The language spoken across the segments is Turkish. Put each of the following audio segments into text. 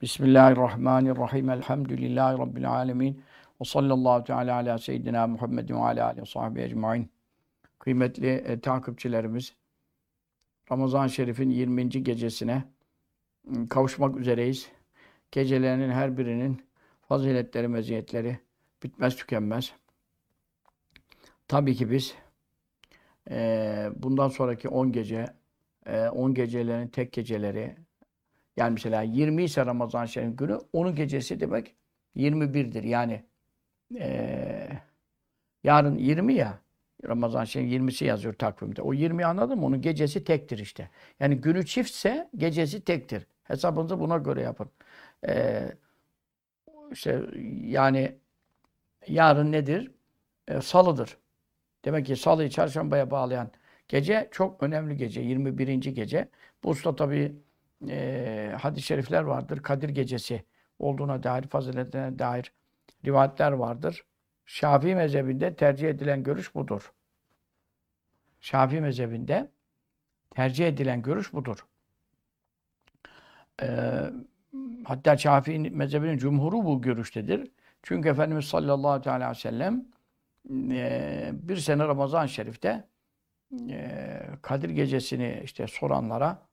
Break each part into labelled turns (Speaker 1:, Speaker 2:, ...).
Speaker 1: Bismillahirrahmanirrahim. Elhamdülillahi Rabbil alemin. Ve sallallahu teala ala seyyidina Muhammedin ve ala alihi ve sahbihi ecmain. Kıymetli e, takipçilerimiz, Ramazan-ı Şerif'in 20. gecesine ıı, kavuşmak üzereyiz. Gecelerinin her birinin faziletleri, meziyetleri bitmez tükenmez. Tabii ki biz e, bundan sonraki 10 gece, e, 10 gecelerin tek geceleri, yani mesela 20 ise Ramazan Şerif günü, onun gecesi demek 21'dir. Yani e, yarın 20 ya, Ramazan Şerif 20'si yazıyor takvimde. O 20 anladın mı? Onun gecesi tektir işte. Yani günü çiftse gecesi tektir. Hesabınızı buna göre yapın. E, işte yani yarın nedir? E, salıdır. Demek ki salıyı çarşambaya bağlayan gece çok önemli gece. 21. gece. Bu usta tabii e, hadis-i şerifler vardır. Kadir gecesi olduğuna dair, faziletine dair rivayetler vardır. Şafii mezhebinde tercih edilen görüş budur. Şafii mezhebinde tercih edilen görüş budur. E, hatta Şafii mezhebinin cumhuru bu görüştedir. Çünkü Efendimiz sallallahu aleyhi ve sellem e, bir sene Ramazan-ı Şerif'te e, Kadir gecesini işte soranlara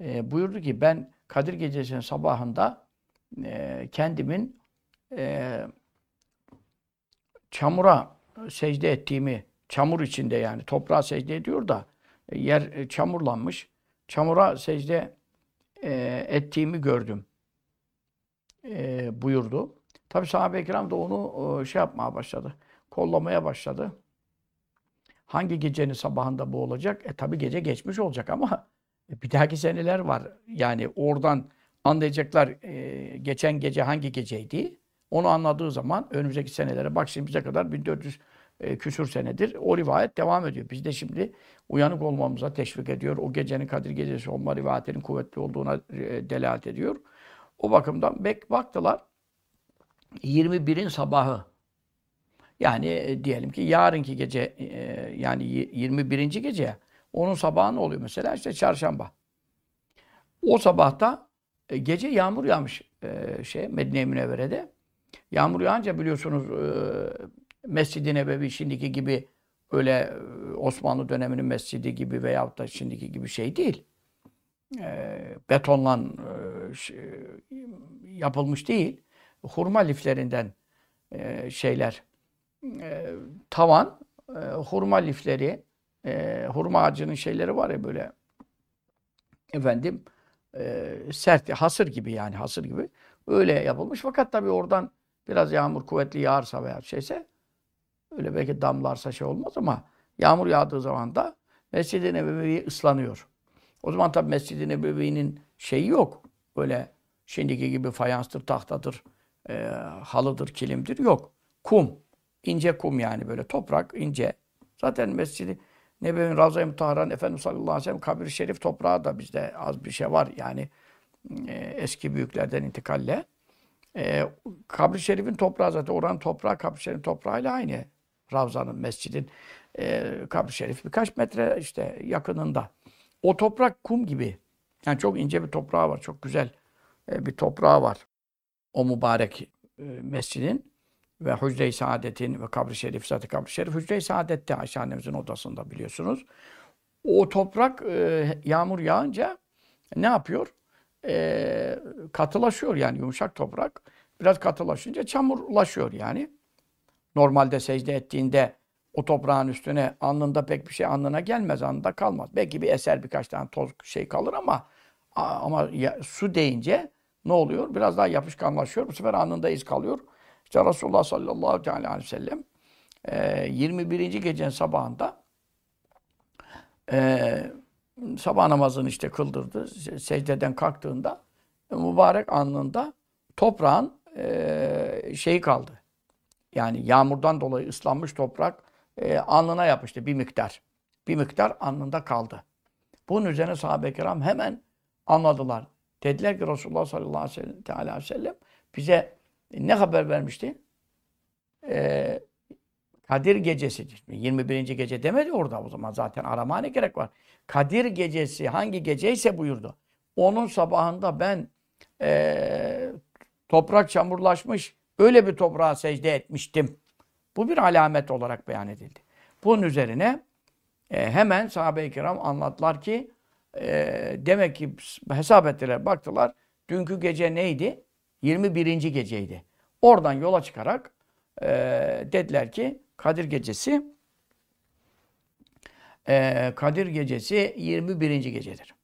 Speaker 1: e, buyurdu ki ben Kadir Gecesi'nin sabahında e, kendimin e, çamura secde ettiğimi, çamur içinde yani toprağa secde ediyor da e, yer e, çamurlanmış. Çamura secde e, ettiğimi gördüm e, buyurdu. Tabi sahabe-i kiram da onu e, şey yapmaya başladı. Kollamaya başladı. Hangi gecenin sabahında bu olacak? E tabi gece geçmiş olacak ama bir dahaki seneler var. Yani oradan anlayacaklar e, geçen gece hangi geceydi. Onu anladığı zaman önümüzdeki senelere bak şimdi bize kadar 1400 e, küsur senedir o rivayet devam ediyor. Biz de şimdi uyanık olmamıza teşvik ediyor. O gecenin Kadir Gecesi olma rivayetinin kuvvetli olduğuna e, delalet ediyor. O bakımdan bek baktılar 21'in sabahı yani e, diyelim ki yarınki gece e, yani 21. gece onun sabahı ne oluyor mesela? İşte çarşamba. O sabahta e, gece yağmur yağmış e, şey Medine-i Münevvere'de. Yağmur yağınca biliyorsunuz e, Mescid-i Nebevi şimdiki gibi öyle e, Osmanlı döneminin mescidi gibi veyahut da şimdiki gibi şey değil. E, betonla e, şey, yapılmış değil. Hurma liflerinden e, şeyler e, tavan, e, hurma lifleri e, hurma ağacının şeyleri var ya böyle efendim e, sert, hasır gibi yani hasır gibi. Öyle yapılmış. Fakat tabii oradan biraz yağmur kuvvetli yağarsa veya şeyse öyle belki damlarsa şey olmaz ama yağmur yağdığı zaman da Mescid-i Nebevi ıslanıyor. O zaman tabii Mescid-i Nebevi'nin şeyi yok. Böyle şimdiki gibi fayanstır, tahtadır, e, halıdır, kilimdir yok. Kum. ince kum yani böyle toprak ince. Zaten Mescid-i Nebevi'nin Ravza-i Mutahharan Efendimiz sallallahu aleyhi ve sellem kabir-i şerif toprağı da bizde az bir şey var. Yani e, eski büyüklerden intikalle. E, kabir-i şerifin toprağı zaten oranın toprağı kabir-i şerifin toprağıyla aynı. Ravza'nın, mescidin e, kabir-i şerif birkaç metre işte yakınında. O toprak kum gibi. Yani çok ince bir toprağı var. Çok güzel e, bir toprağı var. O mübarek e, mescidin ve Hücre-i Saadet'in ve kabri şerif, zaten kabri şerif Hücre-i Saadet'te Ayşe annemizin odasında biliyorsunuz. O toprak e, yağmur yağınca ne yapıyor? E, katılaşıyor yani yumuşak toprak. Biraz katılaşınca çamurlaşıyor yani. Normalde secde ettiğinde o toprağın üstüne alnında pek bir şey alnına gelmez, alnında kalmaz. Belki bir eser birkaç tane toz şey kalır ama ama ya, su deyince ne oluyor? Biraz daha yapışkanlaşıyor. Bu sefer alnında iz kalıyor. İşte Resulullah sallallahu aleyhi ve sellem 21. gecenin sabahında e, sabah namazını işte kıldırdı. Secdeden kalktığında mübarek alnında toprağın e, şeyi kaldı. Yani yağmurdan dolayı ıslanmış toprak e, alnına yapıştı bir miktar. Bir miktar alnında kaldı. Bunun üzerine sahabe-i kiram hemen anladılar. Dediler ki Resulullah sallallahu aleyhi ve sellem bize ne haber vermişti? Ee, Kadir gecesi. 21. gece demedi orada o zaman zaten arama ne gerek var? Kadir gecesi hangi geceyse buyurdu. Onun sabahında ben e, Toprak çamurlaşmış. Öyle bir toprağa secde etmiştim. Bu bir alamet olarak beyan edildi. Bunun üzerine e, hemen sahabe-i kiram anlattılar ki e, demek ki hesap ettiler, baktılar. Dünkü gece neydi? 21. geceydi. Oradan yola çıkarak e, dediler ki Kadir gecesi e, Kadir gecesi 21. gecedir.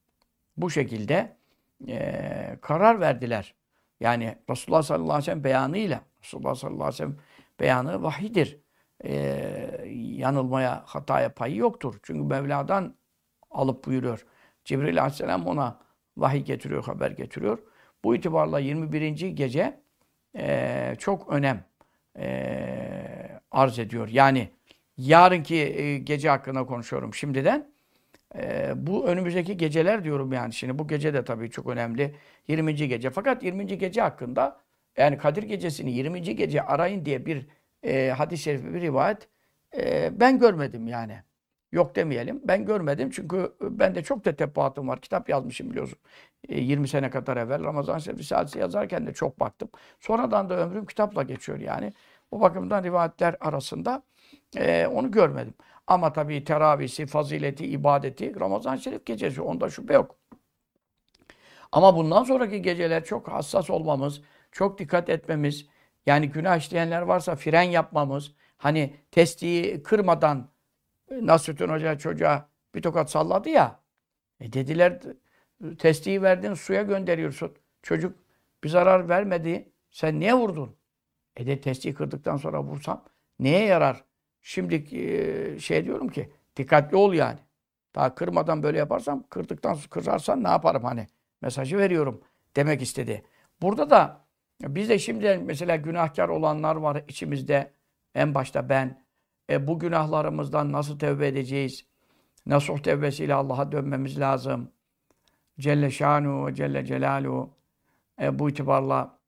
Speaker 1: Bu şekilde e, karar verdiler. Yani Resulullah sallallahu aleyhi ve sellem beyanıyla Resulullah sallallahu aleyhi ve sellem beyanı vahidir. E, yanılmaya, hataya payı yoktur. Çünkü Mevla'dan alıp buyuruyor. Cibril aleyhisselam ona vahiy getiriyor, haber getiriyor. Bu itibarla 21. gece e, çok önem e, arz ediyor. Yani yarınki e, gece hakkında konuşuyorum şimdiden. E, bu önümüzdeki geceler diyorum yani. Şimdi bu gece de tabii çok önemli. 20. gece. Fakat 20. gece hakkında yani Kadir gecesini 20. gece arayın diye bir e, hadis-i şerif, bir rivayet e, ben görmedim yani. Yok demeyelim. Ben görmedim çünkü ben de çok tetebbuatım var. Kitap yazmışım biliyorsun. E, 20 sene kadar evvel Ramazan Risalesi yazarken de çok baktım. Sonradan da ömrüm kitapla geçiyor yani. O bakımdan rivayetler arasında e, onu görmedim. Ama tabii teravisi, fazileti, ibadeti Ramazan Şerif gecesi. Onda şüphe yok. Ama bundan sonraki geceler çok hassas olmamız, çok dikkat etmemiz, yani günah işleyenler varsa fren yapmamız, hani testiyi kırmadan Nasrettin Hoca çocuğa bir tokat salladı ya, e dediler testiyi verdin suya gönderiyorsun. Çocuk bir zarar vermedi, sen niye vurdun? E de testiyi kırdıktan sonra vursam neye yarar? Şimdi e, şey diyorum ki dikkatli ol yani. Daha kırmadan böyle yaparsam kırdıktan kırarsan ne yaparım hani mesajı veriyorum demek istedi. Burada da biz de şimdi mesela günahkar olanlar var içimizde. En başta ben. E, bu günahlarımızdan nasıl tevbe edeceğiz? Nasuh tevbesiyle Allah'a dönmemiz lazım. Celle şanu ve Celle celaluhu. E, bu itibarla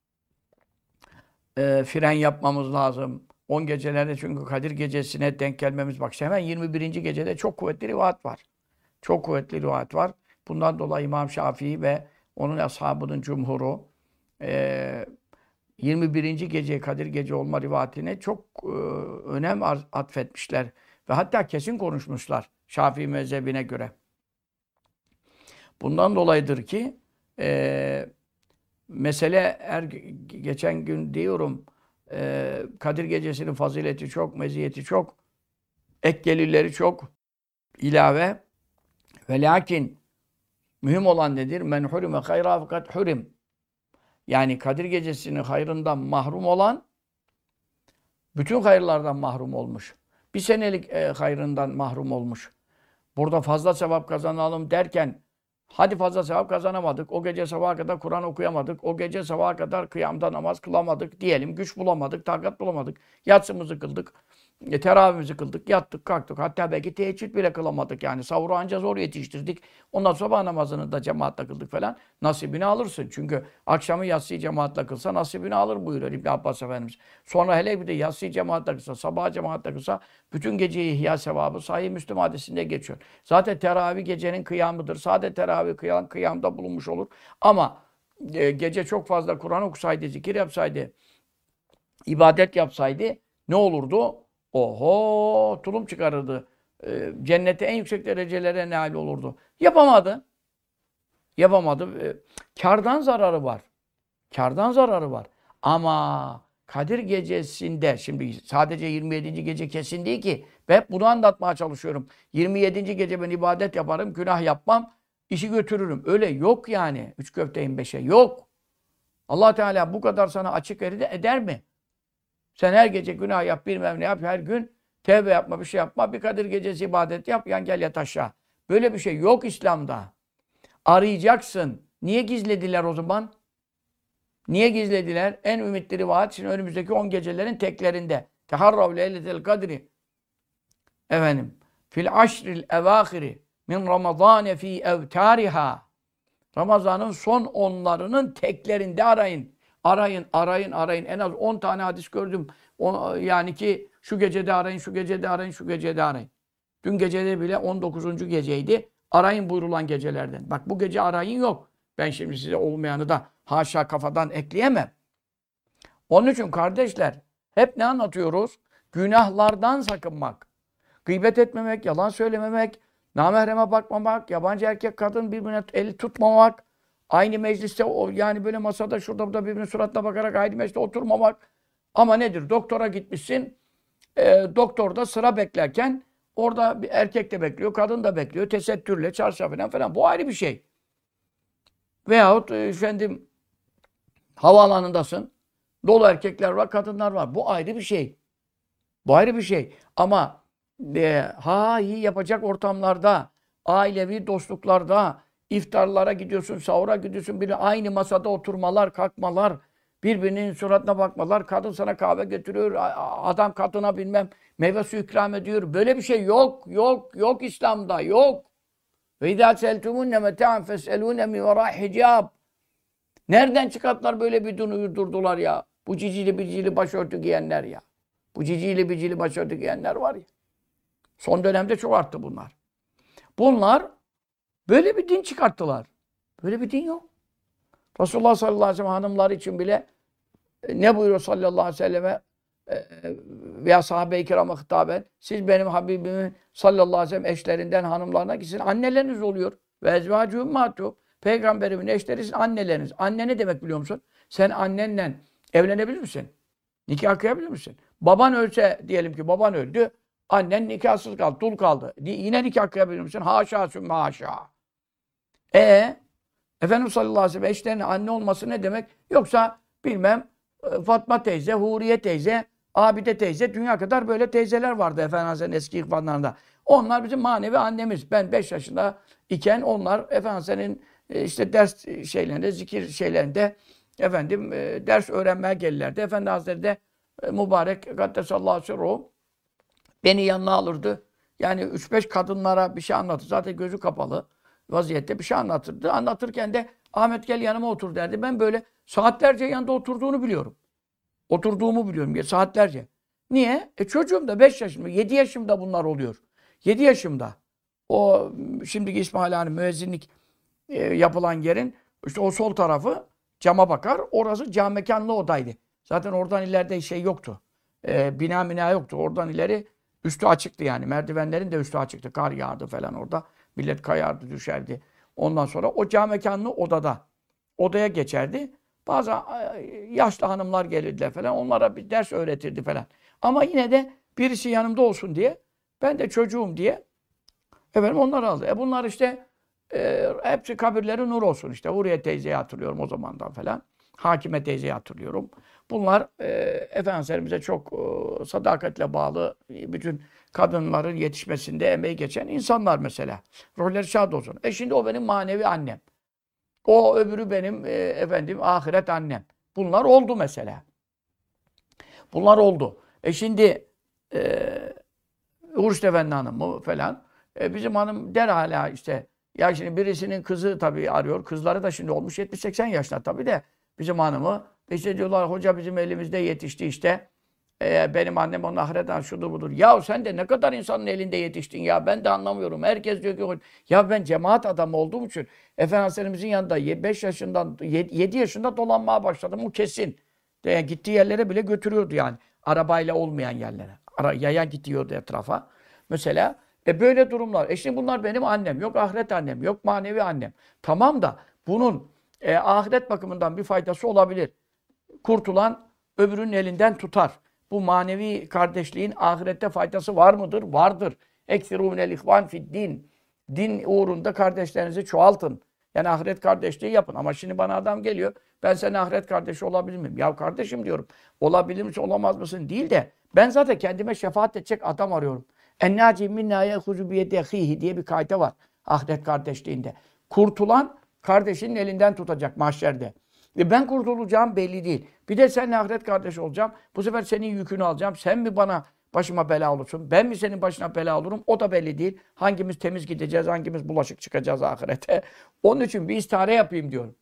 Speaker 1: e, fren yapmamız lazım. 10 gecelerde çünkü Kadir gecesine denk gelmemiz bak hemen 21. gecede çok kuvvetli rivayet var. Çok kuvvetli rivayet var. Bundan dolayı İmam Şafii ve onun ashabının cumhuru e, 21. gece Kadir gece olma rivayetine çok e, önem atfetmişler ve hatta kesin konuşmuşlar Şafii mezhebine göre. Bundan dolayıdır ki e, mesele er, geçen gün diyorum e, Kadir Gecesi'nin fazileti çok, meziyeti çok, ek gelirleri çok, ilave. Ve lakin mühim olan nedir? Men hurime hayra fakat hurim. Yani Kadir Gecesi'nin hayrından mahrum olan bütün hayırlardan mahrum olmuş. Bir senelik e, hayrından mahrum olmuş. Burada fazla sevap kazanalım derken Hadi fazla sevap kazanamadık. O gece sabaha kadar Kur'an okuyamadık. O gece sabaha kadar kıyamda namaz kılamadık diyelim. Güç bulamadık, takat bulamadık. Yatsımızı kıldık. E, teravihimizi kıldık, yattık, kalktık. Hatta belki teheccüd bile kılamadık yani. Savuru anca zor yetiştirdik. Ondan sabah namazını da cemaatle kıldık falan. Nasibini alırsın. Çünkü akşamı yatsıyı cemaatle kılsa nasibini alır buyuruyor İbn Abbas Efendimiz. Sonra hele bir de yatsıyı cemaatle kılsa, sabah cemaatle kılsa bütün geceyi ihya sevabı sahih Müslüm hadisinde geçiyor. Zaten teravih gecenin kıyamıdır. Sadece teravih kıyam, kıyamda bulunmuş olur. Ama e, gece çok fazla Kur'an okusaydı, zikir yapsaydı, ibadet yapsaydı ne olurdu? Oho tulum çıkarırdı. Ee, cennete en yüksek derecelere nail olurdu. Yapamadı. Yapamadı. Ee, kardan zararı var. Kardan zararı var. Ama Kadir gecesinde şimdi sadece 27. gece kesin değil ki. Ben bunu anlatmaya çalışıyorum. 27. gece ben ibadet yaparım, günah yapmam, işi götürürüm. Öyle yok yani. Üç köfteyim beşe. Yok. allah Teala bu kadar sana açık eder mi? Sen her gece günah yap, bilmem ne yap, her gün tevbe yapma, bir şey yapma, bir Kadir gecesi ibadet yap, yan gel yat aşağı. Böyle bir şey yok İslam'da. Arayacaksın. Niye gizlediler o zaman? Niye gizlediler? En ümitli rivayet şimdi önümüzdeki 10 gecelerin teklerinde. Teharrav leyletel kadri. Efendim. Fil aşril evâhiri min ramazâne fî evtâriha. Ramazan'ın son onlarının teklerinde arayın. Arayın, arayın, arayın. En az 10 tane hadis gördüm. O, yani ki şu gecede arayın, şu gecede arayın, şu gecede arayın. Dün gecede bile 19. geceydi. Arayın buyurulan gecelerden. Bak bu gece arayın yok. Ben şimdi size olmayanı da haşa kafadan ekleyemem. Onun için kardeşler hep ne anlatıyoruz? Günahlardan sakınmak. Gıybet etmemek, yalan söylememek, namahreme bakmamak, yabancı erkek kadın birbirine eli tutmamak, aynı mecliste o yani böyle masada şurada burada birbirine suratına bakarak aynı mecliste oturmamak. Ama nedir? Doktora gitmişsin. E, doktorda sıra beklerken orada bir erkek de bekliyor, kadın da bekliyor. Tesettürle, çarşafıyla falan. Bu ayrı bir şey. Veyahut e, efendim havaalanındasın. Dolu erkekler var, kadınlar var. Bu ayrı bir şey. Bu ayrı bir şey. Ama e, ha iyi yapacak ortamlarda, ailevi dostluklarda, iftarlara gidiyorsun, sahura gidiyorsun, biri aynı masada oturmalar, kalkmalar, birbirinin suratına bakmalar, kadın sana kahve götürüyor, adam kadına bilmem meyve suyu ikram ediyor. Böyle bir şey yok, yok, yok İslam'da, yok. Ve idâ seltumunne meta'an fes'elûne mi verâ hicab. Nereden çıkarttılar böyle bir dunu uydurdular ya? Bu cicili bicili başörtü giyenler ya. Bu cicili bicili başörtü giyenler var ya. Son dönemde çok arttı bunlar. Bunlar böyle bir din çıkarttılar. Böyle bir din yok. Resulullah sallallahu aleyhi ve sellem hanımlar için bile e, ne buyuruyor sallallahu aleyhi ve selleme e, veya sahabe-i kirama hitaben siz benim Habibimin sallallahu aleyhi ve sellem eşlerinden hanımlarına gitsin. Anneleriniz oluyor. Ve ezvacü ümmatu. Peygamberimin eşleri sizin anneleriniz. Anne ne demek biliyor musun? Sen annenle evlenebilir misin? Nikah kıyabilir misin? Baban ölse diyelim ki baban öldü. Annen nikahsız kaldı, dul kaldı. Yine nikah kıyabilir misin? Haşa sümme haşa. E Efendimiz sallallahu aleyhi ve sellem eşlerinin anne olması ne demek? Yoksa bilmem e, Fatma teyze, Huriye teyze, Abide teyze, dünya kadar böyle teyzeler vardı Efendimiz'in eski ihvanlarında. Onlar bizim manevi annemiz. Ben 5 yaşında iken onlar Efendimiz'in e, işte ders şeylerinde, zikir şeylerinde efendim e, ders öğrenmeye gelirlerdi. Efendi Hazretleri de mübarek Gaddesallahu sirruhu beni yanına alırdı. Yani 3-5 kadınlara bir şey anlatır. Zaten gözü kapalı vaziyette bir şey anlatırdı. Anlatırken de Ahmet gel yanıma otur derdi. Ben böyle saatlerce yanında oturduğunu biliyorum. Oturduğumu biliyorum saatlerce. Niye? E çocuğum da 5 yaşımda, 7 yaşımda bunlar oluyor. 7 yaşımda. O şimdiki İsmail Hani müezzinlik e, yapılan yerin işte o sol tarafı cama bakar. Orası cam mekanlı odaydı. Zaten oradan ileride şey yoktu. E, bina mina yoktu. Oradan ileri üstü açıktı yani. Merdivenlerin de üstü açıktı. Kar yağdı falan orada. Millet kayardı, düşerdi. Ondan sonra o cam mekanlı odada. Odaya geçerdi. Bazı yaşlı hanımlar gelirdiler falan. Onlara bir ders öğretirdi falan. Ama yine de birisi yanımda olsun diye ben de çocuğum diye efendim onlar aldı. E bunlar işte e, hepsi kabirleri nur olsun işte. Huriye teyzeyi hatırlıyorum o zamandan falan. Hakime teyzeyi hatırlıyorum. Bunlar e, Efendimiz'e çok e, sadakatle bağlı bütün kadınların yetişmesinde emeği geçen insanlar mesela. Rolleri şad olsun. E şimdi o benim manevi annem. O öbürü benim e, efendim ahiret annem. Bunlar oldu mesela. Bunlar oldu. E şimdi e, Hurşit Efendi Hanım'ı falan e, bizim hanım der hala işte ya şimdi birisinin kızı tabii arıyor. Kızları da şimdi olmuş 70-80 yaşlar tabii de bizim hanımı işte diyorlar hoca bizim elimizde yetişti işte. Ee, benim annem onun ahireten şudur budur. Ya sen de ne kadar insanın elinde yetiştin ya ben de anlamıyorum. Herkes diyor ki ya ben cemaat adamı olduğum için Efendimiz'in yanında 5 yaşından 7 yaşında dolanmaya başladım. O kesin. Yani gittiği yerlere bile götürüyordu yani. Arabayla olmayan yerlere. Ara, yaya gidiyordu etrafa. Mesela e böyle durumlar. E şimdi bunlar benim annem. Yok ahiret annem. Yok manevi annem. Tamam da bunun e, ahiret bakımından bir faydası olabilir. Kurtulan öbürünün elinden tutar. Bu manevi kardeşliğin ahirette faydası var mıdır? Vardır. Eksirû minel ihvan fid din. Din uğrunda kardeşlerinizi çoğaltın. Yani ahiret kardeşliği yapın. Ama şimdi bana adam geliyor. Ben senin ahiret kardeşi olabilir miyim? Ya kardeşim diyorum. Olabilir misin, olamaz mısın? Değil de ben zaten kendime şefaat edecek adam arıyorum. Ennâci minnâ yehuzu biyede diye bir kayda var. Ahiret kardeşliğinde. Kurtulan kardeşinin elinden tutacak mahşerde. Ve ben kurtulacağım belli değil. Bir de seninle ahiret kardeş olacağım. Bu sefer senin yükünü alacağım. Sen mi bana başıma bela olursun? Ben mi senin başına bela olurum? O da belli değil. Hangimiz temiz gideceğiz, hangimiz bulaşık çıkacağız ahirete. Onun için bir istihare yapayım diyorum.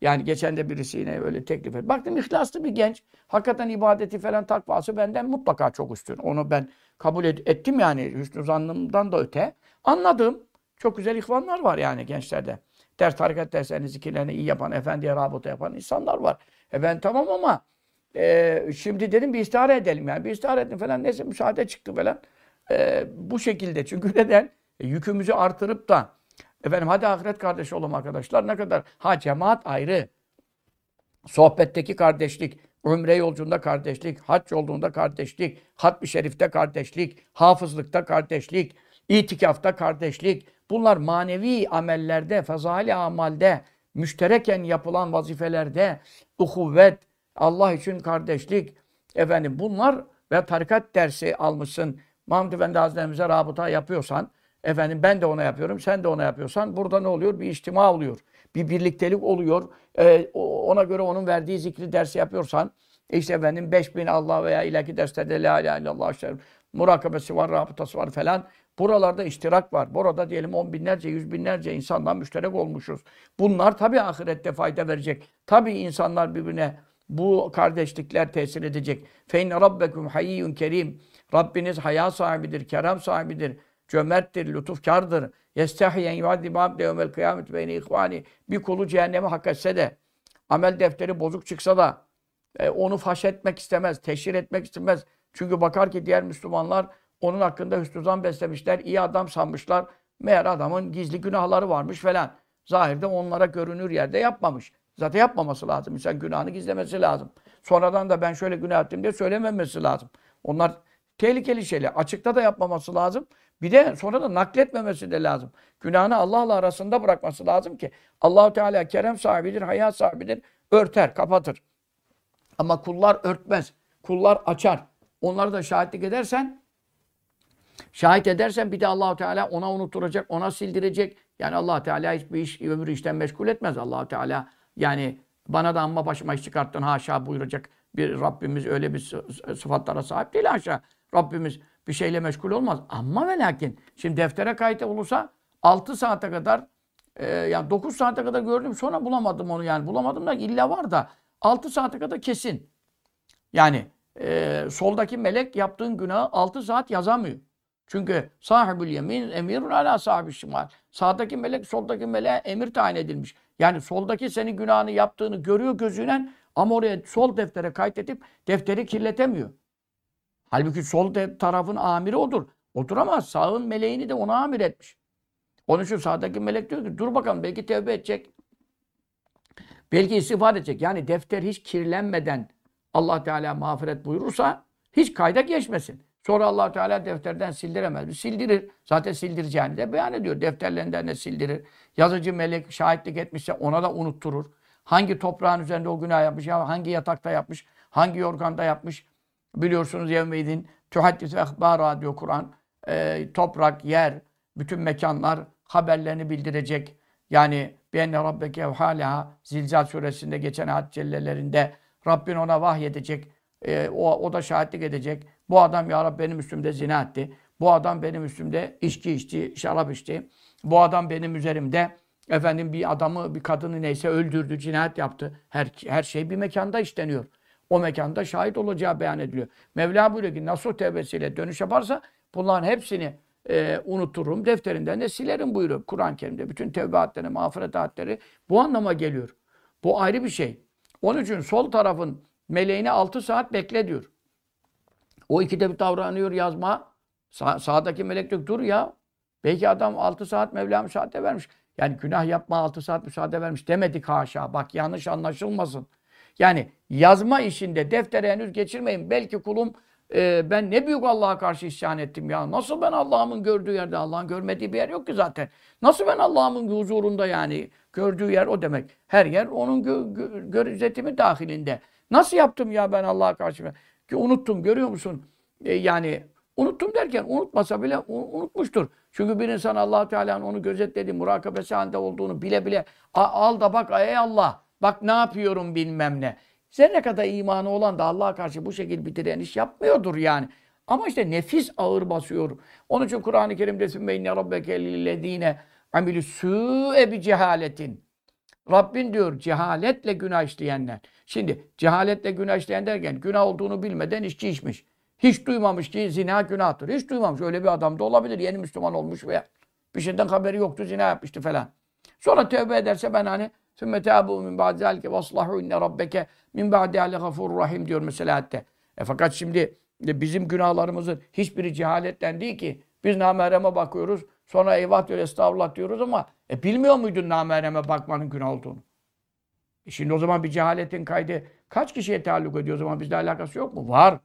Speaker 1: Yani geçen de birisi yine öyle teklif etti. Baktım ihlaslı bir genç. Hakikaten ibadeti falan takvası benden mutlaka çok üstün. Onu ben kabul et, ettim yani. Hüsnü zannımdan da öte. Anladım. Çok güzel ihvanlar var yani gençlerde ders tarikat derslerini, zikirlerini iyi yapan, efendiye rabıta yapan insanlar var. E ben tamam ama e, şimdi dedim bir istihare edelim yani. Bir istihare ettim falan. Neyse müsaade çıktı falan. E, bu şekilde. Çünkü neden? E, yükümüzü artırıp da efendim hadi ahiret kardeşi olalım arkadaşlar. Ne kadar? Ha cemaat ayrı. Sohbetteki kardeşlik, Umre yolcunda kardeşlik, hac yolculuğunda kardeşlik, hatmi şerifte kardeşlik, hafızlıkta kardeşlik, itikafta kardeşlik. Bunlar manevi amellerde, fazali amalde, müştereken yapılan vazifelerde, uhuvvet, Allah için kardeşlik, efendim bunlar ve tarikat dersi almışsın. Mahmud Efendi Hazretlerimize rabıta yapıyorsan, efendim ben de ona yapıyorum, sen de ona yapıyorsan burada ne oluyor? Bir içtima oluyor. Bir birliktelik oluyor. Ee, ona göre onun verdiği zikri dersi yapıyorsan, işte efendim 5000 Allah veya ilaki derslerde la ilahe illallah işte murakabesi var, rabıtası var falan. Buralarda iştirak var. Burada diyelim on binlerce, yüz binlerce insandan müşterek olmuşuz. Bunlar tabii ahirette fayda verecek. Tabii insanlar birbirine bu kardeşlikler tesir edecek. Fe inne rabbekum hayyun kerim. Rabbiniz haya sahibidir, kerem sahibidir, cömerttir, lütufkardır. Yestahyen yuaddibu abde yevmel kıyamet beyni ihvani. Bir kulu cehenneme hak etse de, amel defteri bozuk çıksa da, e, onu faş etmek istemez, teşhir etmek istemez. Çünkü bakar ki diğer Müslümanlar onun hakkında hüsnü beslemişler, iyi adam sanmışlar. Meğer adamın gizli günahları varmış falan. Zahirde onlara görünür yerde yapmamış. Zaten yapmaması lazım. İnsan günahını gizlemesi lazım. Sonradan da ben şöyle günah ettim diye söylememesi lazım. Onlar tehlikeli şeyler. Açıkta da yapmaması lazım. Bir de sonra da nakletmemesi de lazım. Günahını Allah'la arasında bırakması lazım ki Allahu Teala kerem sahibidir, hayat sahibidir. Örter, kapatır. Ama kullar örtmez. Kullar açar. Onları da şahitlik edersen şahit edersen bir de Allahu Teala ona unutturacak, ona sildirecek. Yani Allah Teala hiçbir iş ömrü işten meşgul etmez. Allah Teala yani bana da amma başıma iş çıkarttın haşa buyuracak bir Rabbimiz öyle bir sıfatlara sahip değil haşa. Rabbimiz bir şeyle meşgul olmaz. Ama ve lakin şimdi deftere kayıt olursa 6 saate kadar e, yani 9 saate kadar gördüm sonra bulamadım onu yani bulamadım da illa var da 6 saate kadar kesin. Yani e, soldaki melek yaptığın günahı 6 saat yazamıyor. Çünkü sahibül yemin emirun ala sahibi şimal. Sağdaki melek soldaki meleğe emir tayin edilmiş. Yani soldaki senin günahını yaptığını görüyor gözüyle ama oraya sol deftere kaydedip defteri kirletemiyor. Halbuki sol tarafın amiri odur. Oturamaz. Sağın meleğini de ona amir etmiş. Onun için sağdaki melek diyor ki dur bakalım belki tevbe edecek. Belki istiğfar edecek. Yani defter hiç kirlenmeden Allah Teala mağfiret buyurursa hiç kayda geçmesin. Sonra allah Teala defterden sildiremez? Sildirir. Zaten sildireceğini de beyan ediyor. Defterlerinden de sildirir. Yazıcı melek şahitlik etmişse ona da unutturur. Hangi toprağın üzerinde o günah yapmış, ya hangi yatakta yapmış, hangi yorganda yapmış. Biliyorsunuz yevmeydin tuhaddis ve ehbara diyor Kur'an. E, toprak, yer, bütün mekanlar haberlerini bildirecek. Yani benne rabbeke evhâleha Zilzal suresinde geçen ayet cellelerinde Rabbin ona vahyedecek. E, o, o da şahitlik edecek. Bu adam ya Rabbi benim üstümde zina etti. Bu adam benim üstümde içki içti, şarap içti. Bu adam benim üzerimde efendim bir adamı, bir kadını neyse öldürdü, cinayet yaptı. Her, her şey bir mekanda işleniyor. O mekanda şahit olacağı beyan ediliyor. Mevla buyuruyor ki nasıl tevbesiyle dönüş yaparsa bunların hepsini e, unuturum, defterinden de silerim buyuruyor Kur'an-ı Kerim'de. Bütün tevbe mağfiret ayetleri bu anlama geliyor. Bu ayrı bir şey. Onun için sol tarafın meleğini 6 saat bekle diyor. O ikide bir davranıyor yazma. Sa sağdaki melek diyor dur ya. Belki adam 6 saat Mevla müsaade vermiş. Yani günah yapma 6 saat müsaade vermiş demedik haşa. Bak yanlış anlaşılmasın. Yani yazma işinde deftere henüz geçirmeyin. Belki kulum e, ben ne büyük Allah'a karşı isyan ettim ya. Nasıl ben Allah'ımın gördüğü yerde Allah'ın görmediği bir yer yok ki zaten. Nasıl ben Allah'ımın huzurunda yani gördüğü yer o demek. Her yer onun gö gö gözetimi dahilinde. Nasıl yaptım ya ben Allah'a karşı? Ki unuttum görüyor musun? E, yani unuttum derken unutmasa bile unutmuştur. Çünkü bir insan allah Teala'nın onu gözetlediği, murakabesi halinde olduğunu bile bile al da bak ey Allah bak ne yapıyorum bilmem ne. Zerre kadar imanı olan da Allah'a karşı bu şekilde bir direniş yapmıyordur yani. Ama işte nefis ağır basıyor. Onun için Kur'an-ı Kerim'de sümme inne rabbeke lillezine amilü su'e bi cehaletin. Rabbin diyor cehaletle günah işleyenler. Şimdi cehaletle günah derken günah olduğunu bilmeden içki içmiş. Hiç duymamış ki zina günahtır. Hiç duymamış. Öyle bir adam da olabilir. Yeni Müslüman olmuş veya bir şeyden haberi yoktu zina yapmıştı falan. Sonra tövbe ederse ben hani min ba'd zâlike ve aslahû inne rabbeke min ba'di ale gafurur rahim diyor mesela hatta. E fakat şimdi e, bizim günahlarımızın hiçbiri cehaletten değil ki. Biz namereme bakıyoruz. Sonra eyvah diyor estağfurullah diyoruz ama e, bilmiyor muydun namereme bakmanın günah olduğunu? E şimdi o zaman bir cehaletin kaydı kaç kişiye taalluk ediyor o zaman bizle alakası yok mu? Var.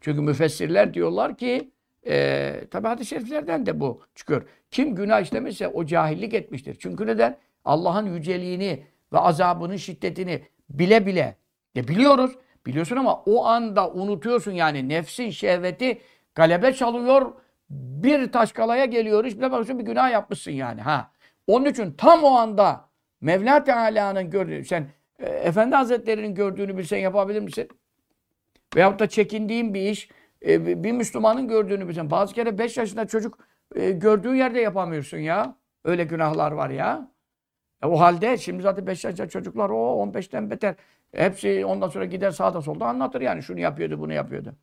Speaker 1: Çünkü müfessirler diyorlar ki e, tabi hadis-i şeriflerden de bu çıkıyor. Kim günah işlemişse o cahillik etmiştir. Çünkü neden? Allah'ın yüceliğini ve azabının şiddetini bile bile e biliyoruz. Biliyorsun ama o anda unutuyorsun yani nefsin şehveti galebe çalıyor. Bir taşkalaya geliyor. Hiç bakıyorsun bir günah yapmışsın yani. ha. Onun için tam o anda Mevla Teala'nın gördüğü, sen e, Efendi Hazretleri'nin gördüğünü bilsen yapabilir misin? Veyahut da çekindiğin bir iş, e, bir Müslümanın gördüğünü bilsen. Bazı kere 5 yaşında çocuk e, gördüğün yerde yapamıyorsun ya. Öyle günahlar var ya. E, o halde şimdi zaten 5 yaşında çocuklar o 15'ten beter. Hepsi ondan sonra gider sağda solda anlatır yani şunu yapıyordu bunu yapıyordu.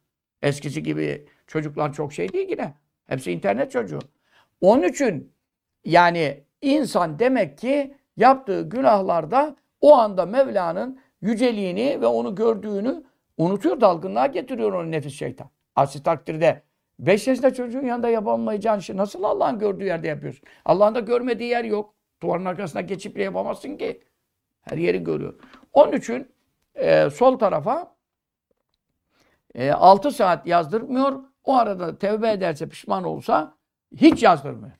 Speaker 1: Eskisi gibi çocuklar çok şey değil yine. Hepsi internet çocuğu. Onun için yani insan demek ki yaptığı günahlarda o anda Mevla'nın yüceliğini ve onu gördüğünü unutuyor, dalgınlığa getiriyor onu nefis şeytan. Aksi takdirde 5 yaşında çocuğun yanında yapamayacağın şey nasıl Allah'ın gördüğü yerde yapıyorsun? Allah'ın da görmediği yer yok. Duvarın arkasına geçip de yapamazsın ki. Her yeri görüyor. Onun için e, sol tarafa e, 6 saat yazdırmıyor. O arada tevbe ederse, pişman olsa hiç yazdırmıyor.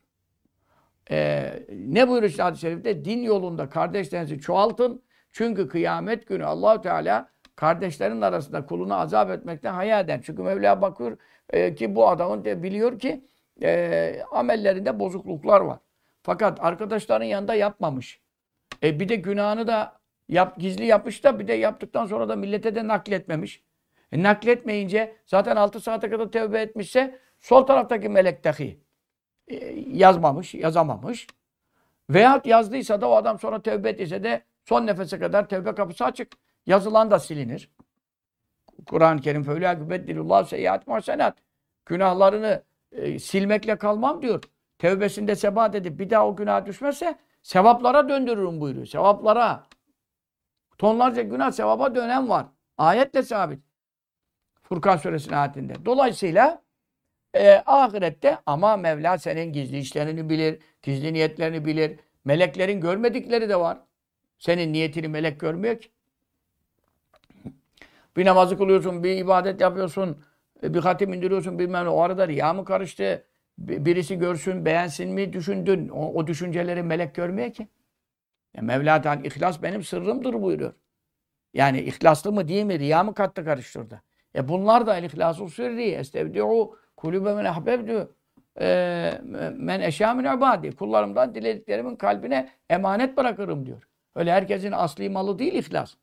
Speaker 1: E, ne buyuruyor işte hadis-i şerifte? Din yolunda kardeşlerinizi çoğaltın. Çünkü kıyamet günü allah Teala kardeşlerin arasında kulunu azap etmekten haya eder. Çünkü Mevla bakıyor e, ki bu adamın de biliyor ki e, amellerinde bozukluklar var. Fakat arkadaşların yanında yapmamış. E, bir de günahını da yap, gizli yapmış da bir de yaptıktan sonra da millete de nakletmemiş. E, nakletmeyince zaten 6 saate kadar tevbe etmişse sol taraftaki melek dahi e, yazmamış, yazamamış. Veyahut yazdıysa da o adam sonra tevbe ettiyse de son nefese kadar tevbe kapısı açık. Yazılan da silinir. Kur'an-ı Kerim fevlâ gübeddilullah seyyiat muhsenat. Günahlarını e, silmekle kalmam diyor. Tevbesinde sebat edip bir daha o günaha düşmezse sevaplara döndürürüm buyuruyor. Sevaplara. Tonlarca günah sevaba dönen var. Ayetle sabit. Furkan suresinin ayetinde. Dolayısıyla e, ahirette ama Mevla senin gizli işlerini bilir, gizli niyetlerini bilir. Meleklerin görmedikleri de var. Senin niyetini melek görmüyor ki. Bir namazı kılıyorsun, bir ibadet yapıyorsun, e, bir hatim indiriyorsun bilmem ne. O arada riya mı karıştı? Birisi görsün, beğensin mi düşündün? O, o düşünceleri melek görmüyor ki. Ya Mevla Teala ihlas benim sırrımdır buyuruyor. Yani ihlaslı mı değil mi? Riya mı kattı karıştırdı? E bunlar da el ihlasu sirri. Estevdi'u kulübe men ahbebdü e, men eşya min ibadi. Kullarımdan dilediklerimin kalbine emanet bırakırım diyor. Öyle herkesin asli malı değil ihlas.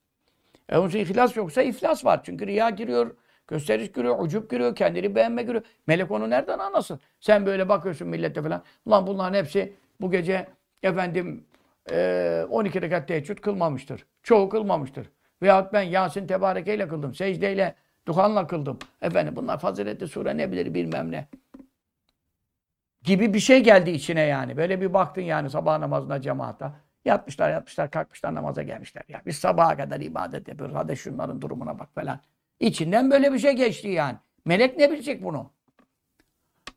Speaker 1: E onun için ihlas yoksa iflas var. Çünkü riya giriyor, gösteriş giriyor, ucup giriyor, kendini beğenme giriyor. Melek onu nereden anlasın? Sen böyle bakıyorsun millete falan. Ulan bunların hepsi bu gece efendim e, 12 rekat teheccüd kılmamıştır. Çoğu kılmamıştır. Veyahut ben Yasin Tebarekeyle kıldım. Secdeyle, duhanla kıldım. Efendim bunlar faziletli sure ne bilir bilmem ne. Gibi bir şey geldi içine yani. Böyle bir baktın yani sabah namazına cemaata. Yatmışlar yatmışlar kalkmışlar namaza gelmişler. Ya biz sabaha kadar ibadet yapıyoruz. Hadi şunların durumuna bak falan. İçinden böyle bir şey geçti yani. Melek ne bilecek bunu?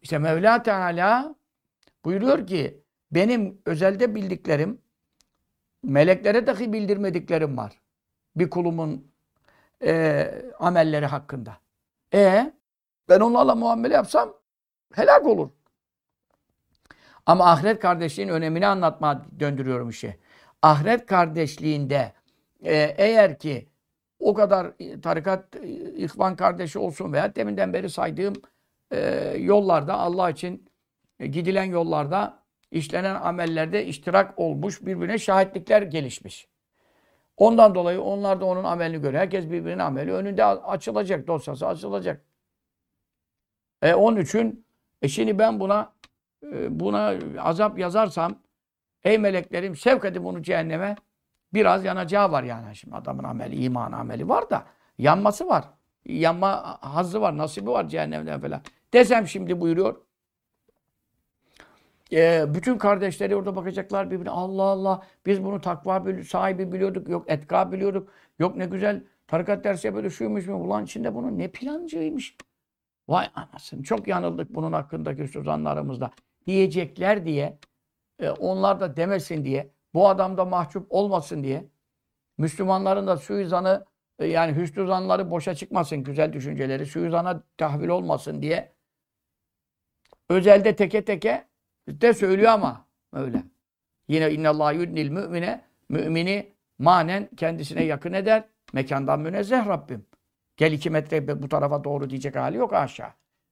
Speaker 1: İşte Mevla Teala buyuruyor ki benim özelde bildiklerim meleklere dahi bildirmediklerim var. Bir kulumun e, amelleri hakkında. E ben onlarla muamele yapsam helak olur. Ama ahiret kardeşliğin önemini anlatma döndürüyorum işi. Ahiret kardeşliğinde e, eğer ki o kadar tarikat e, ihvan kardeşi olsun veya deminden beri saydığım e, yollarda Allah için gidilen yollarda işlenen amellerde iştirak olmuş, birbirine şahitlikler gelişmiş. Ondan dolayı onlar da onun amelini görüyor. Herkes birbirinin ameli önünde açılacak, dosyası açılacak. E, onun için e şimdi ben buna ee, buna azap yazarsam ey meleklerim sevk edin bunu cehenneme biraz yanacağı var yani. Şimdi adamın ameli, iman ameli var da yanması var. Yanma hazzı var, nasibi var cehennemden falan. Desem şimdi buyuruyor. E, bütün kardeşleri orada bakacaklar birbirine. Allah Allah biz bunu takva sahibi biliyorduk. Yok etka biliyorduk. Yok ne güzel tarikat dersi böyle şuymuş mu? Ulan içinde bunun ne plancıymış. Vay anasını çok yanıldık bunun hakkındaki suzanlarımızda. Diyecekler diye e, onlar da demesin diye bu adam da mahcup olmasın diye Müslümanların da suizanı e, yani hüsnü zanları boşa çıkmasın güzel düşünceleri suizana tahvil olmasın diye özelde teke teke de söylüyor ama öyle. Yine innallâh yudnil mümine mümini manen kendisine yakın eder. Mekandan münezzeh Rabbim. Gel iki metre bu tarafa doğru diyecek hali yok aşağı.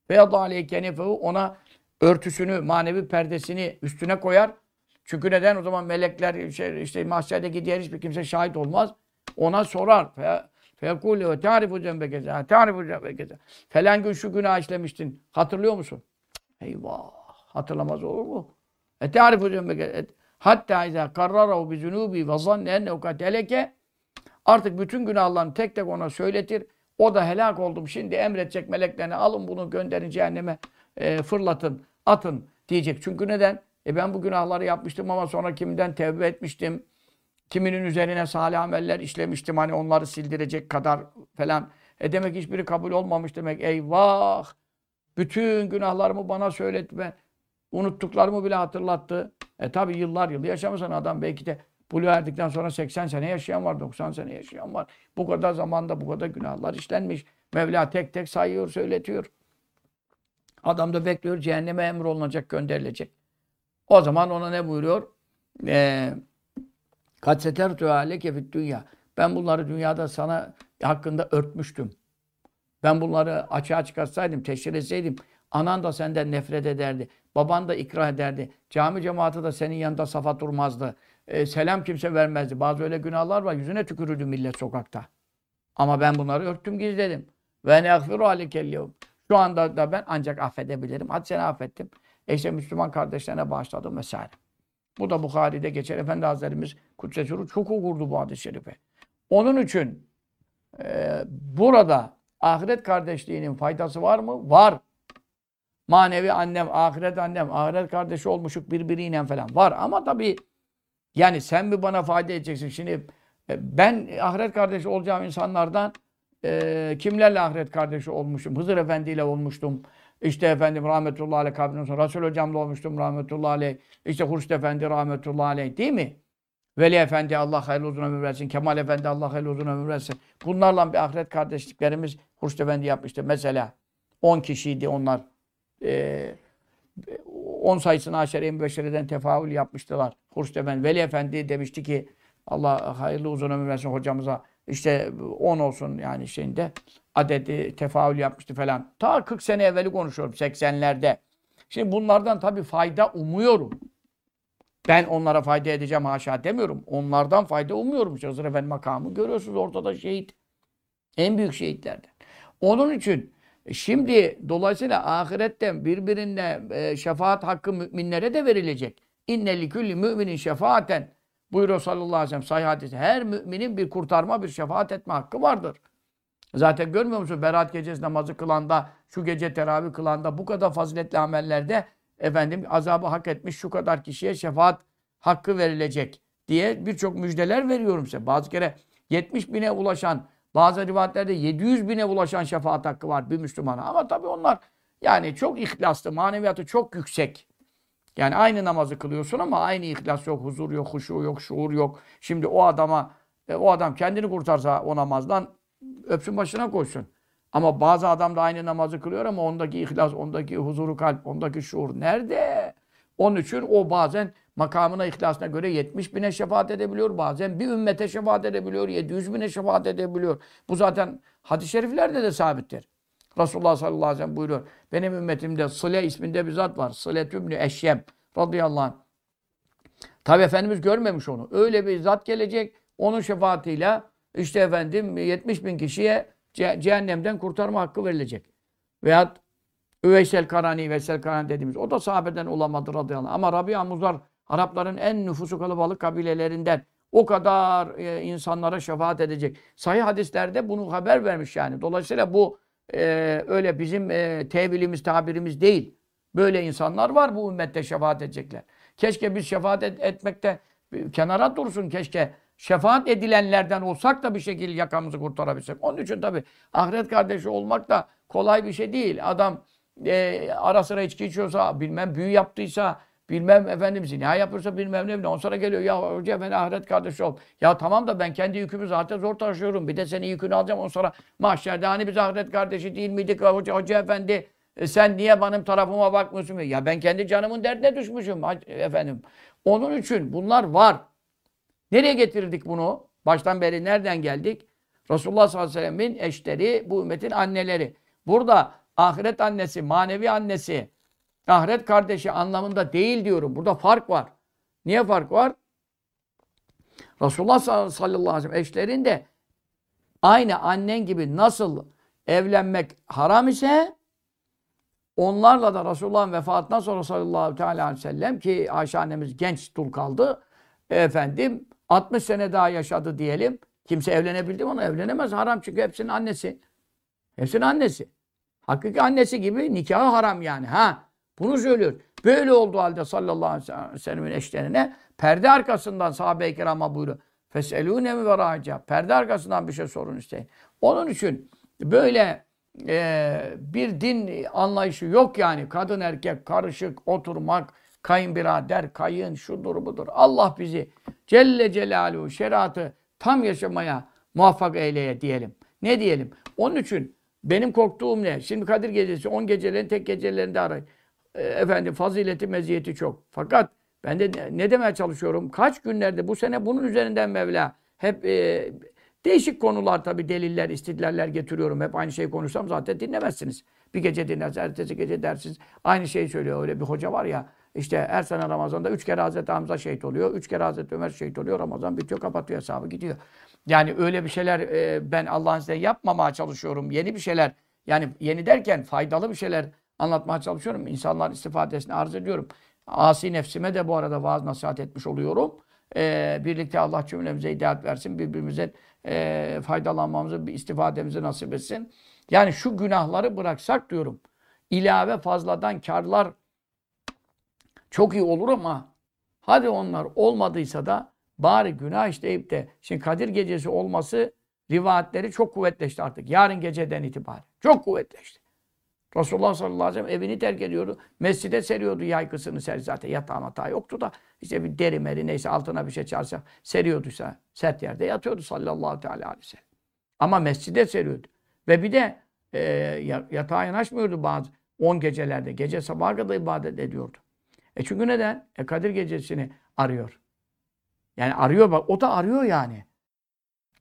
Speaker 1: Ve yadda aleyke ona örtüsünü, manevi perdesini üstüne koyar. Çünkü neden? O zaman melekler şey, işte mahşerdeki diğer hiçbir kimse şahit olmaz. Ona sorar. Fekule ve tarifu cembekeze. Tarifu cembekeze. Falan gün şu günah işlemiştin. Hatırlıyor musun? Eyvah. Hatırlamaz olur mu? E tarifu cembekeze. Hatta izâ karrarahu bi zunûbi ve zanne ennehu kateleke Artık bütün günahlarını tek tek ona söyletir. O da helak oldum. Şimdi emredecek meleklerine alın bunu gönderin cehenneme e, fırlatın, atın diyecek. Çünkü neden? E ben bu günahları yapmıştım ama sonra kimden tevbe etmiştim. Kiminin üzerine salih ameller işlemiştim. Hani onları sildirecek kadar falan. E demek hiçbiri kabul olmamış demek. Eyvah! Bütün günahlarımı bana söyletti. Unuttuklarımı bile hatırlattı. E tabi yıllar yılı yaşamışsın adam belki de Buluğa erdikten sonra 80 sene yaşayan var, 90 sene yaşayan var. Bu kadar zamanda bu kadar günahlar işlenmiş. Mevla tek tek sayıyor, söyletiyor. Adam da bekliyor, cehenneme emrolunacak, gönderilecek. O zaman ona ne buyuruyor? Ee, Kat setertu aleke fit dünya. Ben bunları dünyada sana hakkında örtmüştüm. Ben bunları açığa çıkarsaydım, teşhir etseydim, anan da senden nefret ederdi. Baban da ikrah ederdi. Cami cemaati de senin yanında safa durmazdı. E, selam kimse vermezdi. Bazı öyle günahlar var. Yüzüne tükürürdü millet sokakta. Ama ben bunları örttüm gizledim. Ve ne akfiru alekelliyum. Şu anda da ben ancak affedebilirim. Hadi seni affettim. E işte Müslüman kardeşlerine bağışladım vesaire. Bu da Bukhari'de geçer. Efendi Hazretlerimiz Kudsesuru çok okurdu bu hadis-i şerifi. Onun için e, burada ahiret kardeşliğinin faydası var mı? Var. Manevi annem, ahiret annem, ahiret kardeşi olmuşuk birbiriyle falan var. Ama tabii yani sen mi bana fayda edeceksin? Şimdi e, ben ahiret kardeşi olacağım insanlardan e, kimlerle ahiret kardeşi olmuşum? Hızır Efendi ile olmuştum. İşte efendim rahmetullahi aleyh kabrinden sonra Resul hocamla olmuştum rahmetullahi aleyh. İşte Hurşit Efendi rahmetullahi aleyh değil mi? Veli Efendi Allah hayırlı uzun ömür versin. Kemal Efendi Allah hayırlı uzun ömür versin. Bunlarla bir ahiret kardeşliklerimiz Hurşit Efendi yapmıştı. Mesela 10 kişiydi onlar. Ee, 10 sayısını aşere-i mübeşşereden tefaül yapmıştılar. Hurşit Efendi, Veli Efendi demişti ki Allah hayırlı uzun ömür versin hocamıza. İşte 10 olsun yani şeyinde adedi tefaül yapmıştı falan. Ta 40 sene evveli konuşuyorum 80'lerde. Şimdi bunlardan tabii fayda umuyorum. Ben onlara fayda edeceğim haşa demiyorum. Onlardan fayda umuyorum. Hızır Efendi makamı görüyorsunuz ortada şehit. En büyük şehitlerden. Onun için e, şimdi dolayısıyla ahiretten birbirine e, şefaat hakkı müminlere de verilecek. İnne likulli müminin şefaaten buyuruyor sallallahu aleyhi ve sellem sahih hadisi. Her müminin bir kurtarma, bir şefaat etme hakkı vardır. Zaten görmüyor musun? Berat gecesi namazı kılanda, şu gece teravih kılanda, bu kadar faziletli amellerde efendim azabı hak etmiş şu kadar kişiye şefaat hakkı verilecek diye birçok müjdeler veriyorum size. Bazı kere 70 bine ulaşan bazı rivayetlerde 700 bine ulaşan şefaat hakkı var bir Müslümana. Ama tabii onlar yani çok ihlaslı, maneviyatı çok yüksek. Yani aynı namazı kılıyorsun ama aynı ihlas yok, huzur yok, huşu yok, şuur yok. Şimdi o adama, e, o adam kendini kurtarsa o namazdan öpsün başına koysun. Ama bazı adam da aynı namazı kılıyor ama ondaki ihlas, ondaki huzuru kalp, ondaki şuur nerede? Onun için o bazen makamına, ihlasına göre 70 bine şefaat edebiliyor. Bazen bir ümmete şefaat edebiliyor. 700 bine şefaat edebiliyor. Bu zaten hadis-i şeriflerde de sabittir. Resulullah sallallahu aleyhi ve sellem buyuruyor. Benim ümmetimde Sıle isminde bir zat var. Sıle tümlü eşyem radıyallahu anh. Tabi Efendimiz görmemiş onu. Öyle bir zat gelecek. Onun şefaatiyle işte efendim 70 bin kişiye cehennemden kurtarma hakkı verilecek. Veyahut Üveysel Karani, Veysel Karani dediğimiz. O da sahabeden olamadı radıyallahu anh. Ama Rabia Muzar Arapların en nüfusu kalabalık kabilelerinden o kadar e, insanlara şefaat edecek. Sahih hadislerde bunu haber vermiş yani. Dolayısıyla bu e, öyle bizim e, tevilimiz, tabirimiz değil. Böyle insanlar var bu ümmette şefaat edecekler. Keşke biz şefaat et, etmekte kenara dursun. Keşke şefaat edilenlerden olsak da bir şekilde yakamızı kurtarabilsek. Onun için tabii ahiret kardeşi olmak da kolay bir şey değil. Adam e, ara sıra içki içiyorsa, bilmem büyü yaptıysa, bilmem efendim zina yapıyorsa bilmem ne. Ondan sonra geliyor ya hoca efendi ahiret kardeşi ol. Ya tamam da ben kendi yükümü zaten zor taşıyorum. Bir de senin yükünü alacağım. Ondan sonra mahşerde hani biz ahiret kardeşi değil miydik hoca, hoca efendi? E sen niye benim tarafıma bakmıyorsun? Ya ben kendi canımın derdine düşmüşüm efendim. Onun için bunlar var. Nereye getirdik bunu? Baştan beri nereden geldik? Resulullah sallallahu aleyhi ve sellem'in eşleri, bu ümmetin anneleri. Burada ahiret annesi, manevi annesi, ahiret kardeşi anlamında değil diyorum. Burada fark var. Niye fark var? Resulullah sallallahu aleyhi ve sellem eşlerin de aynı annen gibi nasıl evlenmek haram ise onlarla da Resulullah'ın vefatından sonra sallallahu aleyhi ve sellem ki Ayşe annemiz genç dul kaldı. Efendim 60 sene daha yaşadı diyelim. Kimse evlenebildi mi? Ona evlenemez. Haram çünkü hepsinin annesi. Hepsinin annesi. Hakiki annesi gibi nikahı haram yani. Ha, bunu söylüyor. Böyle olduğu halde sallallahu aleyhi ve sellem'in eşlerine perde arkasından sahabe-i kirama buyuruyor. Feselûne mi verâca. Perde arkasından bir şey sorun isteyin. Onun için böyle e, bir din anlayışı yok yani. Kadın erkek karışık oturmak, kayınbirader, kayın, şudur budur. Allah bizi Celle Celaluhu şeriatı tam yaşamaya muvaffak eyleye diyelim. Ne diyelim? Onun için benim korktuğum ne? Şimdi Kadir Gecesi 10 gecelerin tek gecelerinde arayın. E, efendim fazileti, meziyeti çok. Fakat ben de ne demeye çalışıyorum? Kaç günlerde bu sene bunun üzerinden Mevla hep e, değişik konular tabi deliller, istidlaller getiriyorum. Hep aynı şeyi konuşsam zaten dinlemezsiniz. Bir gece dinlersiniz, ertesi gece dersiniz. Aynı şeyi söylüyor. Öyle bir hoca var ya işte her sene Ramazan'da üç kere Hazreti Hamza şehit oluyor. Üç kere Hazreti Ömer şehit oluyor. Ramazan bitiyor, kapatıyor hesabı gidiyor. Yani öyle bir şeyler e, ben Allah'ın izniyle yapmamaya çalışıyorum. Yeni bir şeyler yani yeni derken faydalı bir şeyler anlatmaya çalışıyorum. İnsanlar istifadesini arz ediyorum. Asi nefsime de bu arada vaaz nasihat etmiş oluyorum. E, birlikte Allah cümlemize hidayet versin. Birbirimize e, faydalanmamızı, istifademizi nasip etsin. Yani şu günahları bıraksak diyorum. İlave fazladan karlar çok iyi olur ama hadi onlar olmadıysa da bari günah işleyip de şimdi Kadir gecesi olması rivayetleri çok kuvvetleşti artık. Yarın geceden itibaren. Çok kuvvetleşti. Resulullah sallallahu aleyhi ve sellem evini terk ediyordu. Mescide seriyordu yaykısını ser zaten yatağı hata yoktu da işte bir deri meri neyse altına bir şey çarşaf seriyorduysa sert yerde yatıyordu sallallahu aleyhi ve sellem. Ama mescide seriyordu. Ve bir de e, yatağa yanaşmıyordu bazı 10 gecelerde. Gece sabaha kadar ibadet ediyordu. E çünkü neden? E Kadir gecesini arıyor. Yani arıyor bak. O da arıyor yani.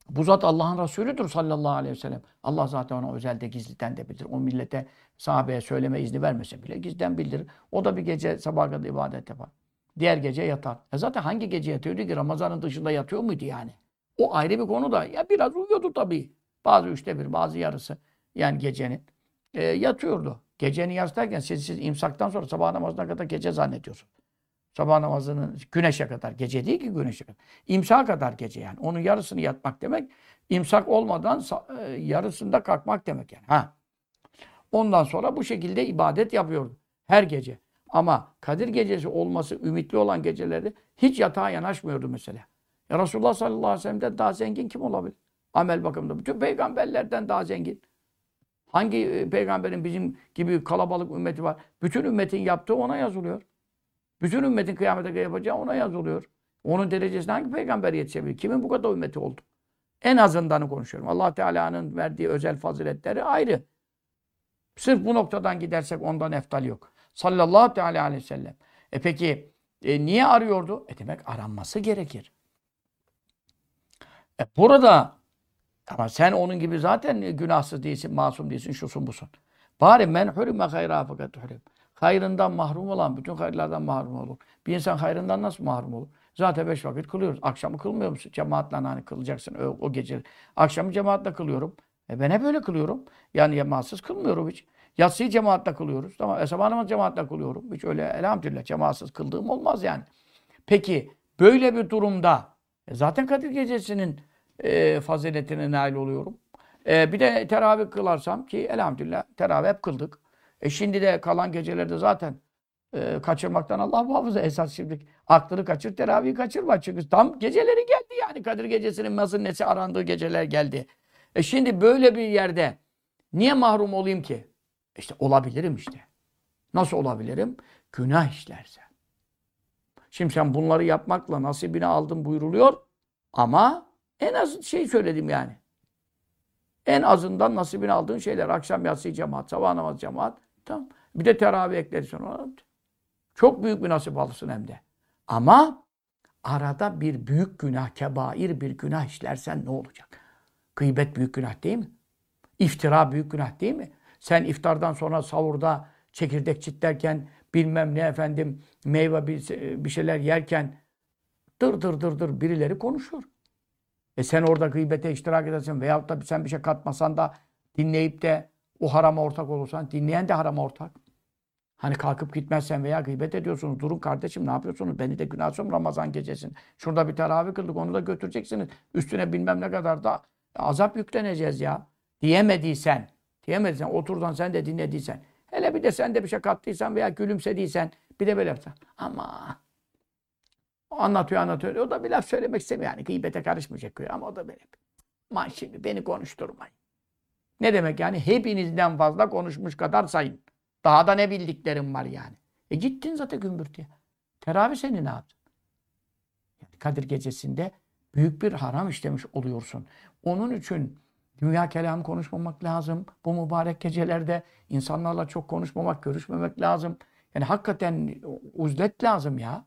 Speaker 1: Bu zat Allah'ın Resulüdür sallallahu aleyhi ve sellem. Allah zaten ona özelde gizliden de bilir. O millete sahabeye söyleme izni vermese bile gizden bildirir. O da bir gece sabah kadar ibadet yapar. Diğer gece yatar. E zaten hangi gece yatıyordu ki? Ramazanın dışında yatıyor muydu yani? O ayrı bir konu da. Ya biraz uyuyordu tabii. Bazı üçte bir, bazı yarısı. Yani gecenin. E, yatıyordu. Gecenin yarısı derken siz, siz imsaktan sonra sabah namazına kadar gece zannediyorsun. Sabah namazının güneşe kadar. Gece değil ki güneşe kadar. İmsak kadar gece yani. Onun yarısını yatmak demek. imsak olmadan e, yarısında kalkmak demek yani. Ha. Ondan sonra bu şekilde ibadet yapıyordu. Her gece. Ama Kadir gecesi olması ümitli olan gecelerde hiç yatağa yanaşmıyordu mesela. Ya Resulullah sallallahu aleyhi ve sellem'den daha zengin kim olabilir? Amel bakımında. Bütün peygamberlerden daha zengin. Hangi e, peygamberin bizim gibi kalabalık ümmeti var? Bütün ümmetin yaptığı ona yazılıyor. Bütün ümmetin kıyamete yapacağı ona yazılıyor. Onun derecesine hangi peygamber yetişebilir? Kimin bu kadar ümmeti oldu? En azından konuşuyorum. Allah Teala'nın verdiği özel faziletleri ayrı. Sırf bu noktadan gidersek ondan eftal yok. Sallallahu teala aleyhi ve sellem. E peki e, niye arıyordu? E demek aranması gerekir. E burada ama sen onun gibi zaten günahsız değilsin, masum değilsin, şusun busun. Bari men hurime hayra fakat hurim. Hayrından mahrum olan bütün hayırlardan mahrum olur. Bir insan hayrından nasıl mahrum olur? Zaten beş vakit kılıyoruz. Akşamı kılmıyor musun? Cemaatle hani kılacaksın o, o gece. Akşamı cemaatle kılıyorum. E ben hep öyle kılıyorum. Yani cemaatsız kılmıyorum hiç. Yatsıyı cemaatle kılıyoruz. Tamam. E sabah namazı cemaatle kılıyorum. Hiç öyle elhamdülillah cemaatsız kıldığım olmaz yani. Peki böyle bir durumda e zaten Kadir Gecesi'nin e, faziletine nail oluyorum. E, bir de teravih kılarsam ki elhamdülillah teravih hep kıldık. E şimdi de kalan gecelerde zaten e, kaçırmaktan Allah muhafaza. Esas şimdi aklını kaçır, teravihi kaçırma. Çünkü tam geceleri geldi yani. Kadir gecesinin nasıl nesi arandığı geceler geldi. E şimdi böyle bir yerde niye mahrum olayım ki? İşte olabilirim işte. Nasıl olabilirim? Günah işlerse. Şimdi sen bunları yapmakla nasibini aldın buyruluyor. Ama en az şey söyledim yani. En azından nasibini aldığın şeyler. Akşam yatsı cemaat, sabah namazı cemaat. Tamam. Bir de teravih eklersin ona. Çok büyük bir nasip alırsın hem de. Ama arada bir büyük günah, kebair bir günah işlersen ne olacak? Gıybet büyük günah değil mi? İftira büyük günah değil mi? Sen iftardan sonra savurda çekirdek çitlerken bilmem ne efendim meyve bir, bir şeyler yerken dır dır dır dır birileri konuşuyor. E sen orada gıybete iştirak edersin veyahut da sen bir şey katmasan da dinleyip de o harama ortak olursan dinleyen de harama ortak. Hani kalkıp gitmezsen veya gıybet ediyorsunuz. Durun kardeşim ne yapıyorsunuz? Beni de günah sokun Ramazan gecesin. Şurada bir teravih kıldık onu da götüreceksiniz. Üstüne bilmem ne kadar da azap yükleneceğiz ya. Diyemediysen, diyemediysen, oturdan sen de dinlediysen. Hele bir de sen de bir şey kattıysan veya gülümsediysen bir de böyle yapsan. Ama anlatıyor anlatıyor. O da bir laf söylemek istemiyor. Yani gıybete karışmayacak diyor ama o da böyle. Man şimdi beni konuşturmayın. Ne demek yani? Hepinizden fazla konuşmuş kadar sayın. Daha da ne bildiklerim var yani. E gittin zaten gümbürtüye. Teravih seni ne yaptın? Yani Kadir gecesinde büyük bir haram işlemiş oluyorsun. Onun için dünya kelamı konuşmamak lazım. Bu mübarek gecelerde insanlarla çok konuşmamak, görüşmemek lazım. Yani hakikaten uzlet lazım ya.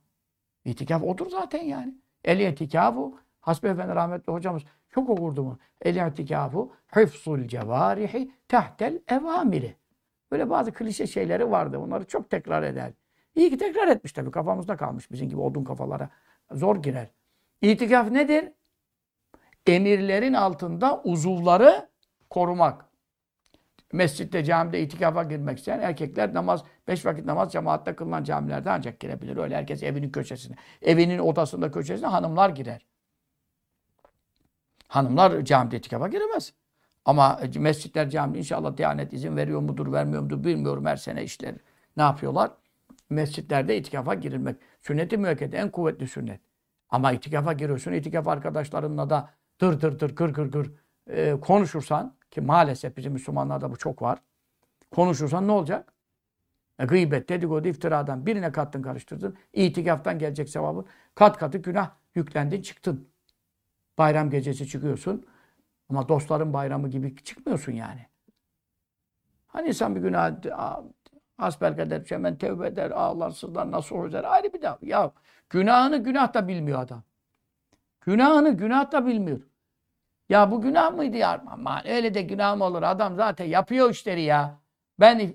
Speaker 1: İtikaf odur zaten yani. El itikafu Hasbi Efendi rahmetli hocamız çok okurdu mu? El itikafu hıfzul cevarihi tahtel evamiri. Böyle bazı klişe şeyleri vardı. Onları çok tekrar eder. İyi ki tekrar etmiş tabii. Kafamızda kalmış. Bizim gibi odun kafalara. Zor girer. İtikaf nedir? Emirlerin altında uzuvları korumak. Mescitte, camide itikafa girmek isteyen erkekler namaz, beş vakit namaz cemaatte kılınan camilerde ancak girebilir. Öyle herkes evinin köşesine. Evinin odasında köşesine hanımlar girer. Hanımlar camide itikafa giremez. Ama mescitler, cami inşallah Diyanet izin veriyor mudur, vermiyor mudur bilmiyorum her sene işler. Ne yapıyorlar? Mescitlerde itikafa girilmek. Sünnet-i müekkede en kuvvetli sünnet. Ama itikafa giriyorsun, itikaf arkadaşlarınla da dır dır dır gır gır gır e, konuşursan ki maalesef bizim Müslümanlarda bu çok var. Konuşursan ne olacak? E, gıybet, dedikodu, iftiradan birine kattın karıştırdın. İtikaftan gelecek sevabı kat katı günah yüklendin çıktın. Bayram gecesi çıkıyorsun. Ama dostların bayramı gibi çıkmıyorsun yani. Hani insan bir günah asbelkader hemen tevbe eder, ağlar, sızlar, nasıl eder ayrı bir daha. Ya günahını günah da bilmiyor adam. Günahını günah da bilmiyor. Ya bu günah mıydı ya? Aman öyle de günah mı olur? Adam zaten yapıyor işleri ya. Ben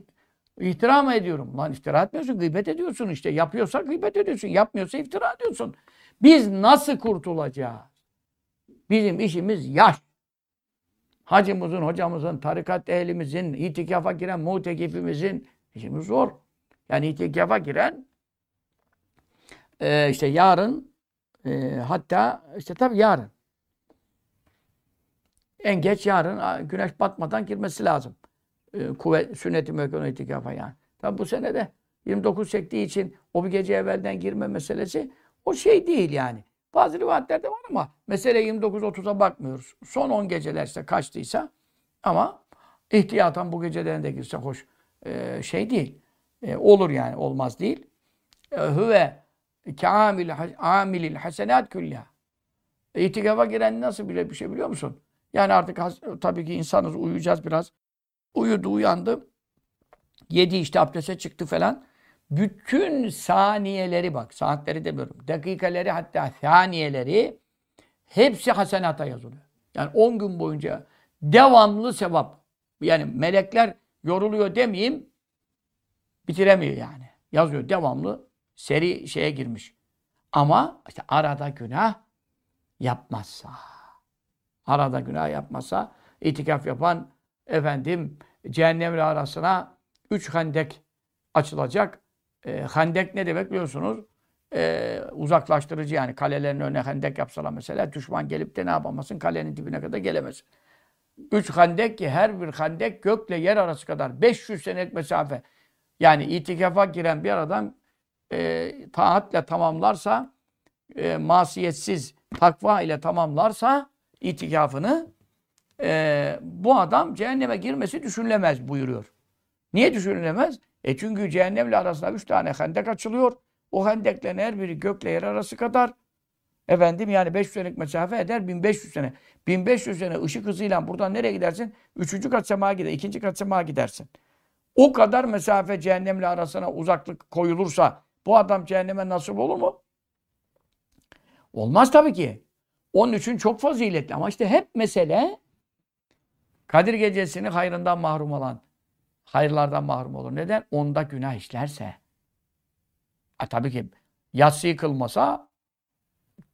Speaker 1: iftira mı ediyorum? Lan iftira etmiyorsun, gıybet ediyorsun işte. Yapıyorsa gıybet ediyorsun, yapmıyorsa iftira ediyorsun. Biz nasıl kurtulacağız? Bizim işimiz yaş. Hacımızın, hocamızın, tarikat ehlimizin, itikafa giren mutekifimizin işimiz zor. Yani itikafa giren e, işte yarın e, hatta işte tabii yarın en geç yarın güneş batmadan girmesi lazım. E, kuvvet, sünnet-i müekkene itikafa yani. Tabi bu sene de 29 çektiği için o bir gece evvelden girme meselesi o şey değil yani. Bazı rivayetlerde var ama mesele 29-30'a bakmıyoruz. Son 10 geceler işte kaçtıysa ama ihtiyatan bu geceden de girse hoş e, şey değil. E, olur yani olmaz değil. E, hüve kâmil amilil hasenat külliha. İtikafa giren nasıl bile bir şey biliyor musun? Yani artık tabii ki insanız uyuyacağız biraz. Uyudu uyandı. Yedi işte abdeste çıktı falan. Bütün saniyeleri bak, saatleri demiyorum. Dakikaları hatta saniyeleri hepsi hasenata yazılıyor. Yani 10 gün boyunca devamlı sevap. Yani melekler yoruluyor demeyeyim, bitiremiyor yani. Yazıyor devamlı seri şeye girmiş. Ama işte arada günah yapmazsa arada günah yapmasa itikaf yapan efendim cehennemle arasına üç hendek açılacak. E, hendek ne demek biliyorsunuz? E, uzaklaştırıcı yani kalelerin önüne hendek yapsalar mesela düşman gelip de ne yapamasın? Kalenin dibine kadar gelemez. Üç hendek ki her bir hendek gökle yer arası kadar 500 senelik mesafe. Yani itikafa giren bir adam e, taatle tamamlarsa, e, masiyetsiz takva ile tamamlarsa itikafını e, bu adam cehenneme girmesi düşünülemez buyuruyor. Niye düşünülemez? E çünkü cehennemle arasında üç tane hendek açılıyor. O hendeklerin her biri gökle yer arası kadar. Efendim yani 500 senelik mesafe eder 1500 sene. 1500 sene ışık hızıyla buradan nereye gidersin? Üçüncü kat semaya gider, ikinci kat semaya gidersin. O kadar mesafe cehennemle arasına uzaklık koyulursa bu adam cehenneme nasip olur mu? Olmaz tabii ki. Onun için çok faziletli. Ama işte hep mesele Kadir gecesini hayrından mahrum olan hayırlardan mahrum olur. Neden? Onda günah işlerse. E tabii ki yatsıyı kılmasa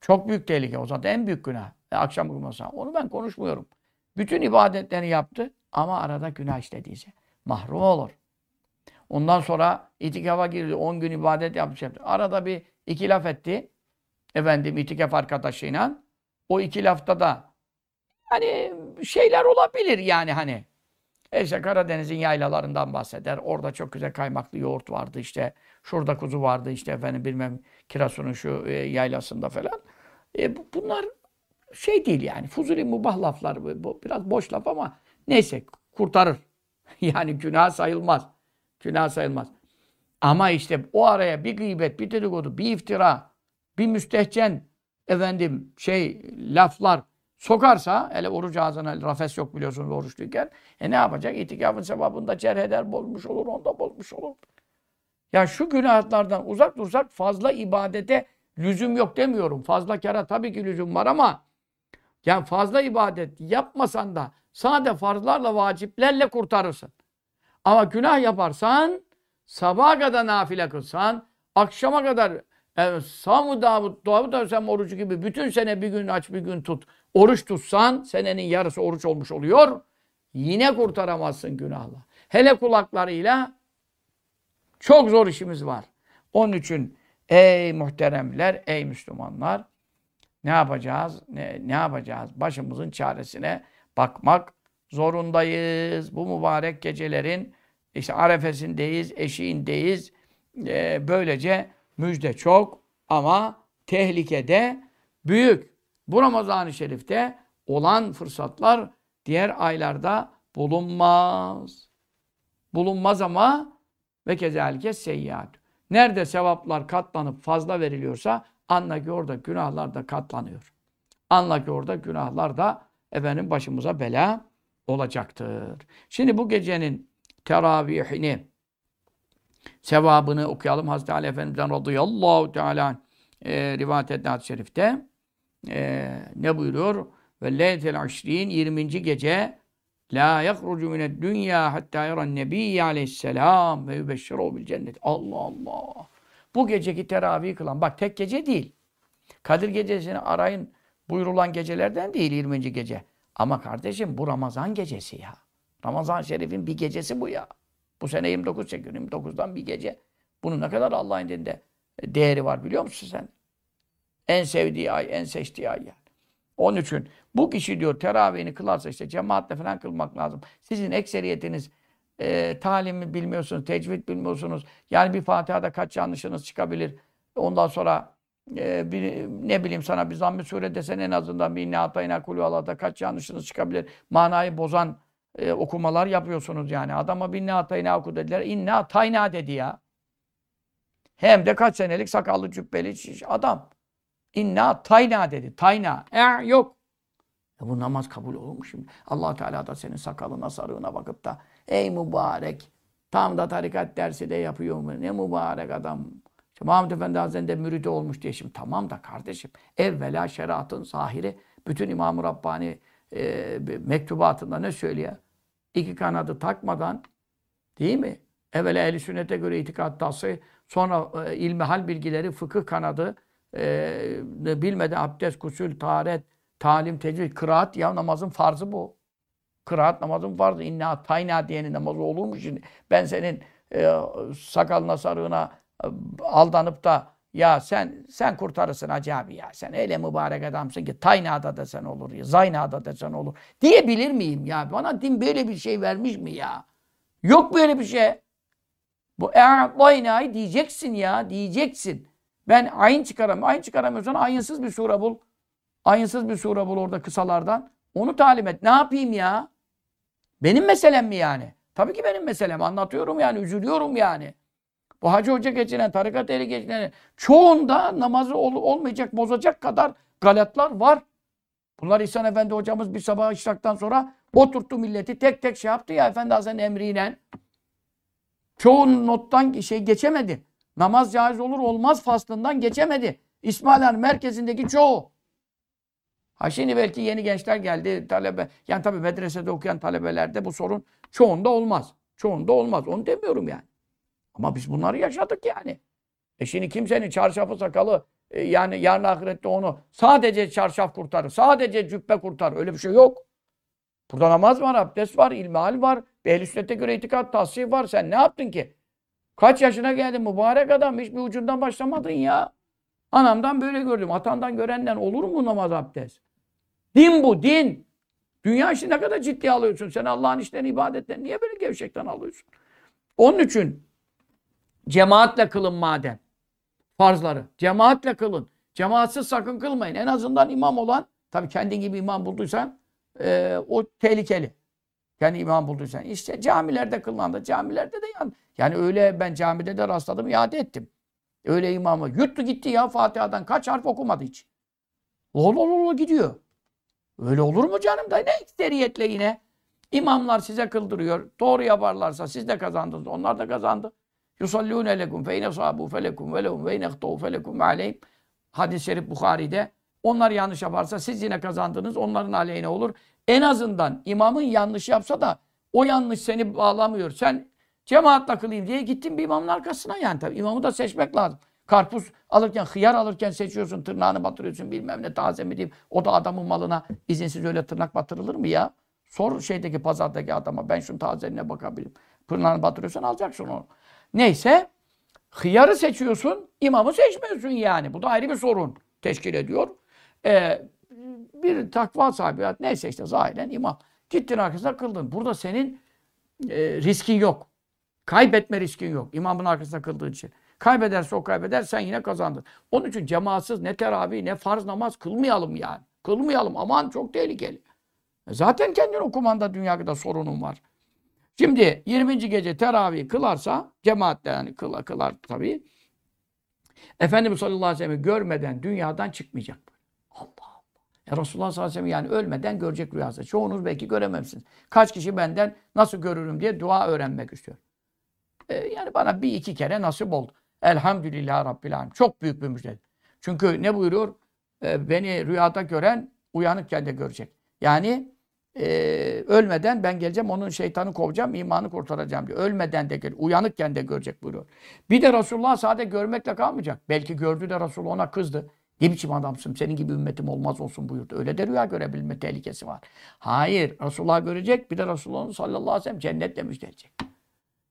Speaker 1: çok büyük tehlike. O zaman en büyük günah. E, akşam kılmasa. Onu ben konuşmuyorum. Bütün ibadetlerini yaptı ama arada günah işlediyse mahrum olur. Ondan sonra itikafa girdi. 10 gün ibadet. Yaptı. Arada bir iki laf etti. Efendim itikaf arkadaşıyla. O iki lafta da hani şeyler olabilir yani hani. E işte Karadeniz'in yaylalarından bahseder. Orada çok güzel kaymaklı yoğurt vardı işte. Şurada kuzu vardı işte efendim bilmem Kirasun'un şu e, yaylasında falan. E, bunlar şey değil yani. Fuzuli mubah laflar. Bu biraz boş laf ama neyse kurtarır. yani günah sayılmaz. Günah sayılmaz. Ama işte o araya bir gıybet, bir dedikodu, bir iftira, bir müstehcen efendim şey laflar sokarsa hele oruç ağzına rafes yok biliyorsunuz oruçluyken e ne yapacak? İtikafın sevabında cerh eder, bozmuş olur, onda bozmuş olur. Ya şu günahlardan uzak dursak fazla ibadete lüzum yok demiyorum. Fazla kara tabii ki lüzum var ama yani fazla ibadet yapmasan da sade farzlarla, vaciplerle kurtarırsın. Ama günah yaparsan, sabaha kadar nafile kılsan, akşama kadar e, Samu Davud, Davud Aleyhisselam orucu gibi bütün sene bir gün aç bir gün tut. Oruç tutsan senenin yarısı oruç olmuş oluyor. Yine kurtaramazsın günahla. Hele kulaklarıyla çok zor işimiz var. Onun için ey muhteremler, ey Müslümanlar ne yapacağız? Ne, ne yapacağız? Başımızın çaresine bakmak zorundayız. Bu mübarek gecelerin işte arefesindeyiz, eşiğindeyiz. Ee, böylece müjde çok ama tehlikede büyük. Bu Ramazan-ı Şerif'te olan fırsatlar diğer aylarda bulunmaz. Bulunmaz ama ve kezalike seyyat. Nerede sevaplar katlanıp fazla veriliyorsa anla ki orada günahlar da katlanıyor. Anla ki orada günahlar da efendim başımıza bela olacaktır. Şimdi bu gecenin teravihini sevabını okuyalım. Hazreti Ali Efendimiz'den radıyallahu teala e, rivayet hadis-i şerifte e, ne buyuruyor? Ve leyletel aşrin 20. gece la yahrucu mined dünya hatta yaran nebiyye aleyhisselam ve yübeşşiru bil cennet. Allah Allah. Bu geceki teravih kılan bak tek gece değil. Kadir gecesini arayın buyurulan gecelerden değil 20. gece. Ama kardeşim bu Ramazan gecesi ya. Ramazan Şerif'in bir gecesi bu ya. Bu sene 29 çekiyor. 29'dan bir gece. Bunun ne kadar Allah'ın dinde değeri var biliyor musun sen? En sevdiği ay, en seçtiği ay yani. Onun için bu kişi diyor teravihini kılarsa işte cemaatle falan kılmak lazım. Sizin ekseriyetiniz e, talimi bilmiyorsunuz, tecvid bilmiyorsunuz. Yani bir Fatiha'da kaç yanlışınız çıkabilir. Ondan sonra e, bir, ne bileyim sana bir zamm-ı sure desen en azından bir inna atayna kulü Allah'ta kaç yanlışınız çıkabilir. Manayı bozan e, okumalar yapıyorsunuz yani. Adama bir inna atayna oku dediler. İnna atayna dedi ya. Hem de kaç senelik sakallı cübbeli adam. İnna tayna dedi. Tayna. E, yok. E bu namaz kabul olur mu şimdi? allah Teala da senin sakalına sarığına bakıp da ey mübarek tam da tarikat dersi de yapıyor mu? Ne mübarek adam. İşte Muhammed Efendi Hazretleri müridi olmuş diye şimdi tamam da kardeşim evvela şeriatın sahiri bütün İmam-ı Rabbani e, mektubatında ne söylüyor? İki kanadı takmadan değil mi? Evvela ehli sünnete göre itikat tası, sonra e, ilmi hal bilgileri, fıkıh kanadı, e, bilmeden abdest, kusül, taharet, talim, tecvid, kıraat ya namazın farzı bu. Kıraat namazın farzı. İnna tayna diyenin namazı olur mu şimdi? Ben senin e, sakalına, sarığına e, aldanıp da Ya sen sen kurtarırsın Hacı ya. Sen öyle mübarek adamsın ki Tayna'da desen olur ya. Zayna'da desen olur. Diyebilir miyim ya? Bana din böyle bir şey vermiş mi ya? Yok böyle bir şey. Bu e'dayna'yı diyeceksin ya. Diyeceksin. Ben ayın çıkaramıyorum. Ayın çıkaramıyorsan ayınsız bir sure bul. Ayınsız bir sure bul orada kısalardan. Onu talim et. Ne yapayım ya? Benim meselem mi yani? Tabii ki benim meselem. Anlatıyorum yani. Üzülüyorum yani. Bu hacı hoca geçinen, tarikat ehli geçinen çoğunda namazı ol, olmayacak, bozacak kadar galatlar var. Bunlar İhsan Efendi hocamız bir sabah işraktan sonra oturttu milleti tek tek şey yaptı ya Efendi Hazretleri'nin emriyle. Çoğu nottan şey geçemedi. Namaz caiz olur olmaz faslından geçemedi. İsmailhan merkezindeki çoğu. Ha şimdi belki yeni gençler geldi talebe. Yani tabii medresede okuyan talebelerde bu sorun çoğunda olmaz. Çoğunda olmaz. Onu demiyorum yani. Ama biz bunları yaşadık yani. E şimdi kimsenin çarşafı sakalı e, yani yarın ahirette onu sadece çarşaf kurtarır. Sadece cübbe kurtarır. Öyle bir şey yok. Burada namaz var, abdest var, ilmihal var. Ehl-i sünnete göre itikat, tahsih var. Sen ne yaptın ki? Kaç yaşına geldin mübarek adam? Hiçbir ucundan başlamadın ya. Anamdan böyle gördüm. Atandan görenden olur mu namaz abdest? Din bu, din. Dünya işi ne kadar ciddi alıyorsun. Sen Allah'ın işlerini, ibadetlerini niye böyle gevşekten alıyorsun? Onun için cemaatle kılın madem. Farzları. Cemaatle kılın. Cemaatsiz sakın kılmayın. En azından imam olan, tabii kendin gibi imam bulduysan e, o tehlikeli. Yani imam bulduysan. İşte camilerde kılınan da camilerde de yan. Yani öyle ben camide de rastladım, iade ettim. Öyle imamı. Yuttu gitti ya Fatiha'dan. Kaç harf okumadı hiç. Lol lol lol gidiyor. Öyle olur mu canım da ne ekseriyetle yine. İmamlar size kıldırıyor. Doğru yaparlarsa siz de kazandınız. Onlar da kazandı. Yusallûne lekum fe ine sahabu felekum ve lehum ve inehtû felekum aleyhim. Hadis-i şerif Bukhari'de. Onlar yanlış yaparsa siz yine kazandınız. Onların aleyhine olur. En azından imamın yanlış yapsa da o yanlış seni bağlamıyor. Sen cemaatle kılayım diye gittin bir imamın arkasına yani. Tabii imamı da seçmek lazım. Karpuz alırken, hıyar alırken seçiyorsun, tırnağını batırıyorsun bilmem ne taze mi diyeyim. O da adamın malına izinsiz öyle tırnak batırılır mı ya? Sor şeydeki pazardaki adama ben şunun tazeline bakabilirim. Tırnağını batırıyorsan alacaksın onu. Neyse hıyarı seçiyorsun, imamı seçmiyorsun yani. Bu da ayrı bir sorun teşkil ediyor. Ee, bir takva sahibi, neyse işte zahiren imam. Gittin arkasına kıldın. Burada senin e, riskin yok. Kaybetme riskin yok. İmamın arkasında kıldığın için. Kaybederse o kaybeder, sen yine kazandın. Onun için cemaatsız ne teravih ne farz namaz kılmayalım yani. Kılmayalım. Aman çok tehlikeli. E zaten kendin okumanda dünyada sorunun var. Şimdi 20. gece teravih kılarsa, cemaatle yani kılar, kılar tabii. Efendimiz sallallahu aleyhi ve sellem'i görmeden dünyadan çıkmayacak. Ya Resulullah sallallahu aleyhi ve sellem yani ölmeden görecek rüyası. Çoğunuz belki görememsiniz. Kaç kişi benden nasıl görürüm diye dua öğrenmek istiyor. Ee, yani bana bir iki kere nasip oldu. Elhamdülillah Rabbil Alem. Çok büyük bir müjde. Çünkü ne buyuruyor? Ee, beni rüyada gören uyanıkken de görecek. Yani e, ölmeden ben geleceğim onun şeytanı kovacağım, imanı kurtaracağım diyor. Ölmeden de gel, uyanıkken de görecek buyuruyor. Bir de Resulullah sadece görmekle kalmayacak. Belki gördü de Resulullah ona kızdı. Ne biçim adamsın, senin gibi ümmetim olmaz olsun buyurdu. Öyle de rüya görebilme tehlikesi var. Hayır, Resulullah görecek, bir de Resulullah sallallahu aleyhi ve sellem cennetle müjdeleyecek.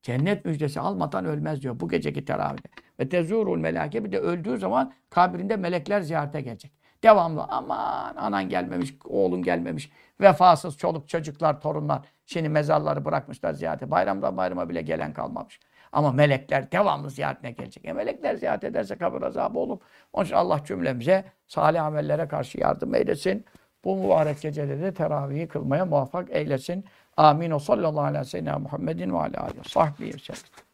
Speaker 1: Cennet müjdesi almadan ölmez diyor bu geceki teravihde. Ve tezurul melake bir de öldüğü zaman kabrinde melekler ziyarete gelecek. Devamlı aman anan gelmemiş, oğlun gelmemiş. Vefasız çoluk çocuklar, torunlar. Şimdi mezarları bırakmışlar ziyarete. Bayramdan bayrama bile gelen kalmamış. Ama melekler devamlı ziyaretine gelecek. E melekler ziyaret ederse kabir azabı olur. Onun için Allah cümlemize salih amellere karşı yardım eylesin. Bu mübarek gecede de teravihi kılmaya muvaffak eylesin. Amin. O sallallahu aleyhi ve sellem Muhammedin ve aleyhi ve sahbihi sellem.